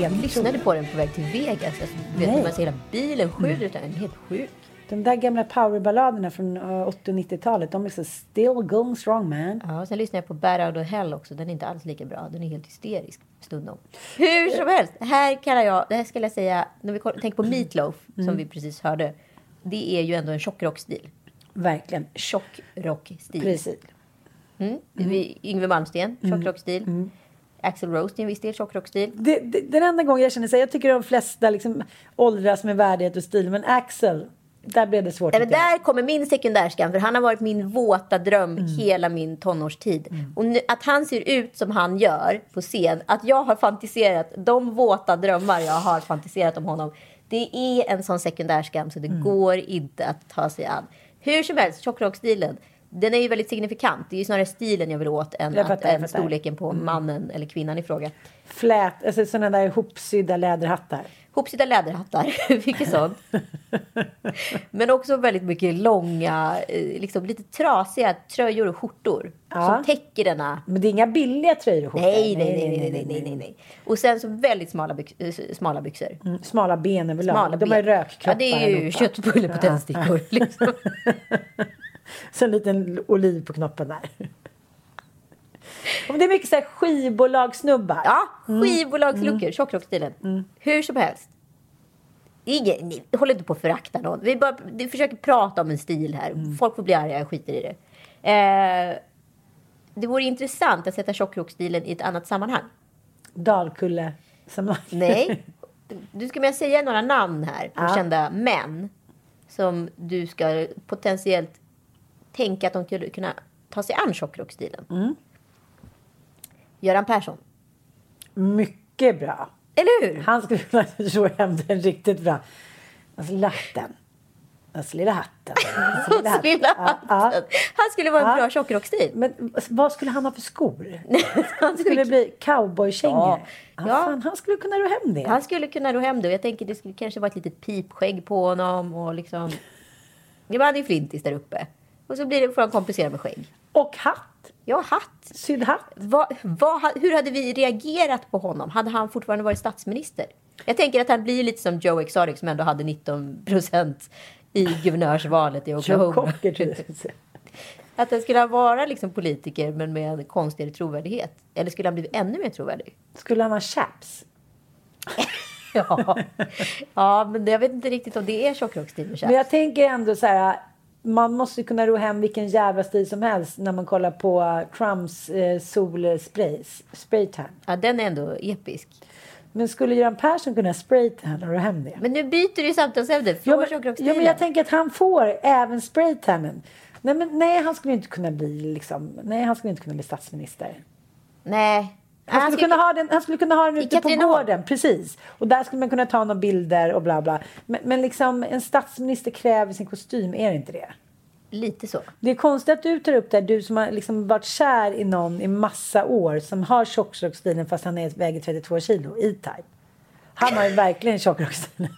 [SPEAKER 1] Jag
[SPEAKER 2] helt
[SPEAKER 1] lyssnade på den på väg till Vegas. Alltså, du vet, man ser hela bilen skjuter ut den. Den är helt sjuk.
[SPEAKER 2] De där gamla powerballaderna från eh, 80 och 90-talet, de är så still going strong man.
[SPEAKER 1] Ja, sen lyssnar jag på Bad Out of Hell också. Den är inte alls lika bra. Den är helt hysterisk stundom. Hur som helst. Här kallar jag, det här skulle jag säga, när vi tänker på Meatloaf, som vi precis hörde. Det är ju ändå en tjockrockstil.
[SPEAKER 2] Verkligen.
[SPEAKER 1] Tjockrockstil.
[SPEAKER 2] Precis.
[SPEAKER 1] Mm. Vi- Yngwie Malmsteen, tjockrockstil. Axl Rose till en viss del tjockrockstil.
[SPEAKER 2] Den enda gången jag känner så här, jag tycker de flesta liksom åldras med värdighet och stil, men Axel, där blev det svårt.
[SPEAKER 1] Nej, men där kommer min sekundärskam, för han har varit min våta dröm hela min tonårstid. Och nu, att han ser ut som han gör på scen, att jag har fantiserat de våta drömmar jag har fantiserat om honom. Det är en sån sekundärskam så det går inte att ta sig an. Hur som helst, tjockrockstilen, den är ju väldigt signifikant. Det är ju snarare stilen jag vill åt än,
[SPEAKER 2] Jag
[SPEAKER 1] att,
[SPEAKER 2] fattar, jag
[SPEAKER 1] än storleken på mannen eller kvinnan i fråga.
[SPEAKER 2] Flät, alltså sådana där ihopsydda läderhattar.
[SPEAKER 1] Hopsydda läderhattar, *laughs* mycket sånt. *laughs* Men också väldigt mycket långa, eh, liksom lite trasiga tröjor och skjortor.
[SPEAKER 2] Ja.
[SPEAKER 1] Som täcker denna...
[SPEAKER 2] Men det är inga billiga tröjor och skjortor.
[SPEAKER 1] Nej, nej, nej, nej, nej, nej, nej, nej. Och sen så väldigt smala, byx, eh, smala byxor.
[SPEAKER 2] Mm, smala ben överlag.
[SPEAKER 1] Smala
[SPEAKER 2] De har
[SPEAKER 1] ben.
[SPEAKER 2] rökkroppar
[SPEAKER 1] Ja, det är ju köttbulle på tändstickor. Liksom. *laughs*
[SPEAKER 2] Så en liten oliv på knoppen där. Det är mycket så här skivbolagssnubbar.
[SPEAKER 1] Ja, skivbolagsluckor, tjockrocksstilen. Hur som helst. Ingen, ni håller inte på att förakta någon. Vi, bara, vi försöker prata om en stil här. Folk får bli arga, jag skiter i det. Eh, det vore intressant att sätta tjockrocksstilen i ett annat sammanhang.
[SPEAKER 2] Dalkulle.
[SPEAKER 1] Nej. *laughs* Du ska jag säga några namn här
[SPEAKER 2] Ja.
[SPEAKER 1] kända män som du ska potentiellt tänka att de skulle kunna ta sig an tjockrocksstilen.
[SPEAKER 2] Mm.
[SPEAKER 1] Göran Persson.
[SPEAKER 2] Mycket bra.
[SPEAKER 1] Eller hur?
[SPEAKER 2] Han skulle kunna *laughs* ro hem den riktigt bra. Alltså latten. Alltså lilla hatten. *laughs* Alltså, lilla hatten.
[SPEAKER 1] Lilla
[SPEAKER 2] Ja, ja.
[SPEAKER 1] hatten. Han skulle vara en
[SPEAKER 2] Ja.
[SPEAKER 1] bra tjockrockstil.
[SPEAKER 2] Men vad skulle han ha för skor? *laughs*
[SPEAKER 1] Han
[SPEAKER 2] Skulle bli cowboykängor?
[SPEAKER 1] Ja.
[SPEAKER 2] Ja.
[SPEAKER 1] Ja.
[SPEAKER 2] Fan, han skulle kunna ro hem det.
[SPEAKER 1] Han skulle kunna ro hem det. Jag tänker det skulle kanske vara ett litet pipskägg på honom. Och liksom... Ja, han är ju flintis där uppe. Och så blir det, får han kompensera med skägg.
[SPEAKER 2] Och hatt.
[SPEAKER 1] Ja, hatt.
[SPEAKER 2] Sydd hatt.
[SPEAKER 1] Vad, vad, hur hade vi reagerat på honom? Hade han fortfarande varit statsminister? Jag tänker att han blir lite som Joe Exotic som ändå hade 19 procent i guvernörsvalet i Oklahoma. *laughs* Att han skulle vara liksom politiker men med en konstigare trovärdighet. Eller skulle han bli ännu mer trovärdig?
[SPEAKER 2] Skulle han ha chaps? *laughs*
[SPEAKER 1] Ja, ja men jag vet inte riktigt om det är tjockrocksstil med
[SPEAKER 2] Men
[SPEAKER 1] chaps.
[SPEAKER 2] jag tänker ändå så här. Man måste kunna ro hem vilken jävla stil som helst när man kollar på Trumps eh, solspray. Spraytan.
[SPEAKER 1] Ja, den är ändå episk.
[SPEAKER 2] Men skulle Göran Persson kunna spraytan och ro hem det?
[SPEAKER 1] Men nu byter du ju samtalsämne.
[SPEAKER 2] Ja men, ja, men jag tänker att han får även spraytannen. Nej, men, nej, han skulle inte kunna bli liksom, nej, han skulle inte kunna bli statsminister.
[SPEAKER 1] Nej.
[SPEAKER 2] Han skulle, kunna ha den, han skulle kunna ha den ute på gården, precis. Och där skulle man kunna ta några bilder och bla bla. Men, men liksom en statsminister kräver sin kostym, är det inte det?
[SPEAKER 1] Lite så.
[SPEAKER 2] Det är konstigt att du tar upp det, du som har liksom varit kär i någon i massa år som har tjockrockstilen fast han är, väger 32 kilo, E-Type. Han har ju verkligen tjockrockstilen.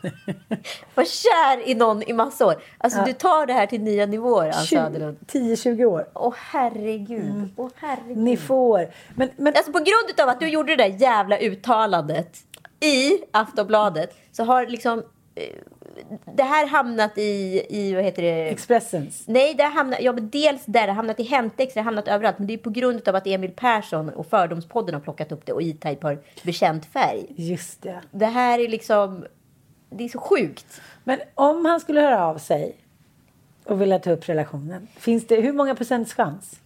[SPEAKER 2] *laughs*
[SPEAKER 1] Var kär i någon i massa år. Alltså
[SPEAKER 2] Ja.
[SPEAKER 1] du tar det här till nya nivåer, Ann Söderlund.
[SPEAKER 2] 10-20 år.
[SPEAKER 1] Åh herregud. Åh herregud.
[SPEAKER 2] Ni får. Men, men
[SPEAKER 1] Alltså på grund av att du gjorde det där jävla uttalandet i Aftonbladet så har liksom eh, det här hamnat i, i vad heter det?
[SPEAKER 2] Expressens.
[SPEAKER 1] Nej, det har hamnat, ja, men dels där, det har hamnat i Hemtex, det har hamnat överallt. Men det är på grund av att Emil Persson och Fördomspodden har plockat upp det och E-Type har bekänt färg.
[SPEAKER 2] Just det.
[SPEAKER 1] Det här är liksom, det är så sjukt.
[SPEAKER 2] Men om han skulle höra av sig och vilja ta upp relationen, finns det hur många procents chans?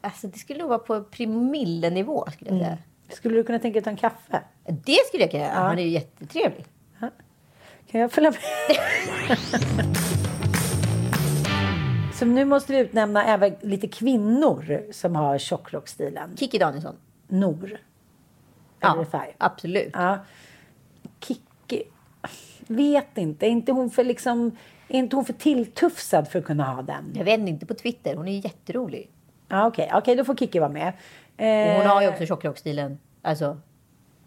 [SPEAKER 1] Alltså det skulle nog vara på promillenivå skulle jag säga.
[SPEAKER 2] Skulle du kunna tänka dig att ta en kaffe?
[SPEAKER 1] Det skulle jag kunna göra. Han är ju jättetrevlig.
[SPEAKER 2] Kan jag följa med? Så nu måste vi utnämna även lite kvinnor som har tjockrockstilen.
[SPEAKER 1] Kikki Danielsson.
[SPEAKER 2] Nor.
[SPEAKER 1] Ja,
[SPEAKER 2] Verify.
[SPEAKER 1] absolut.
[SPEAKER 2] Ja. Kikki. Vet inte. Är inte hon för liksom... Är inte hon för tilltufsad för att kunna ha den?
[SPEAKER 1] Jag vet inte på Twitter. Hon är ju jätterolig.
[SPEAKER 2] Ja, Okej, Okej, då får Kikki vara med.
[SPEAKER 1] Och hon har ju
[SPEAKER 2] Eh,
[SPEAKER 1] också tjockrockstilen. Alltså,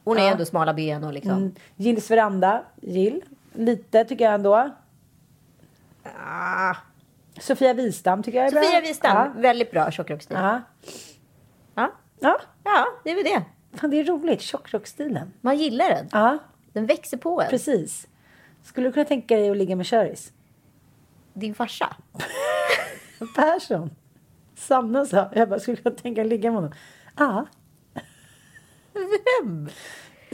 [SPEAKER 1] hon är
[SPEAKER 2] Ja.
[SPEAKER 1] ändå smala ben och liksom.
[SPEAKER 2] Mm. Gills veranda. Gill. Lite tycker jag ändå. Sofia Wistam tycker jag är bra.
[SPEAKER 1] Sofia Wistam,
[SPEAKER 2] Ja.
[SPEAKER 1] väldigt bra tjockrockstil.
[SPEAKER 2] Ja.
[SPEAKER 1] Ja.
[SPEAKER 2] Ja.
[SPEAKER 1] ja, det är väl det.
[SPEAKER 2] Fan, det är roligt. Tjockrockstilen.
[SPEAKER 1] Man gillar den.
[SPEAKER 2] Ja,
[SPEAKER 1] Den växer på en.
[SPEAKER 2] precis. Skulle du kunna tänka dig att ligga med Köris?
[SPEAKER 1] Din farsa. *laughs*
[SPEAKER 2] Persson. Sanna sa. Jag bara, skulle kunna tänka dig att ligga med honom? Ja.
[SPEAKER 1] Vem?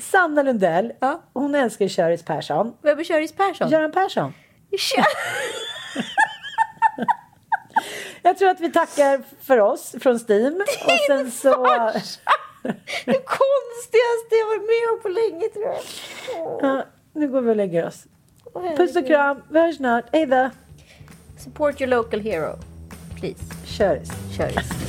[SPEAKER 2] Sanna Lundell.
[SPEAKER 1] Ja.
[SPEAKER 2] Hon älskar Köris Persson.
[SPEAKER 1] Vem är Köris Persson?
[SPEAKER 2] Göran Persson. *laughs* Jag tror att vi tackar för oss från Steam. Och sen så...
[SPEAKER 1] Det konstigaste jag varit med om på länge tror jag.
[SPEAKER 2] Ja, nu går vi och lägger oss. Puss och kram. Vi hörs snart. Hej då.
[SPEAKER 1] Support your local hero. Please.
[SPEAKER 2] Köris.
[SPEAKER 1] Köris.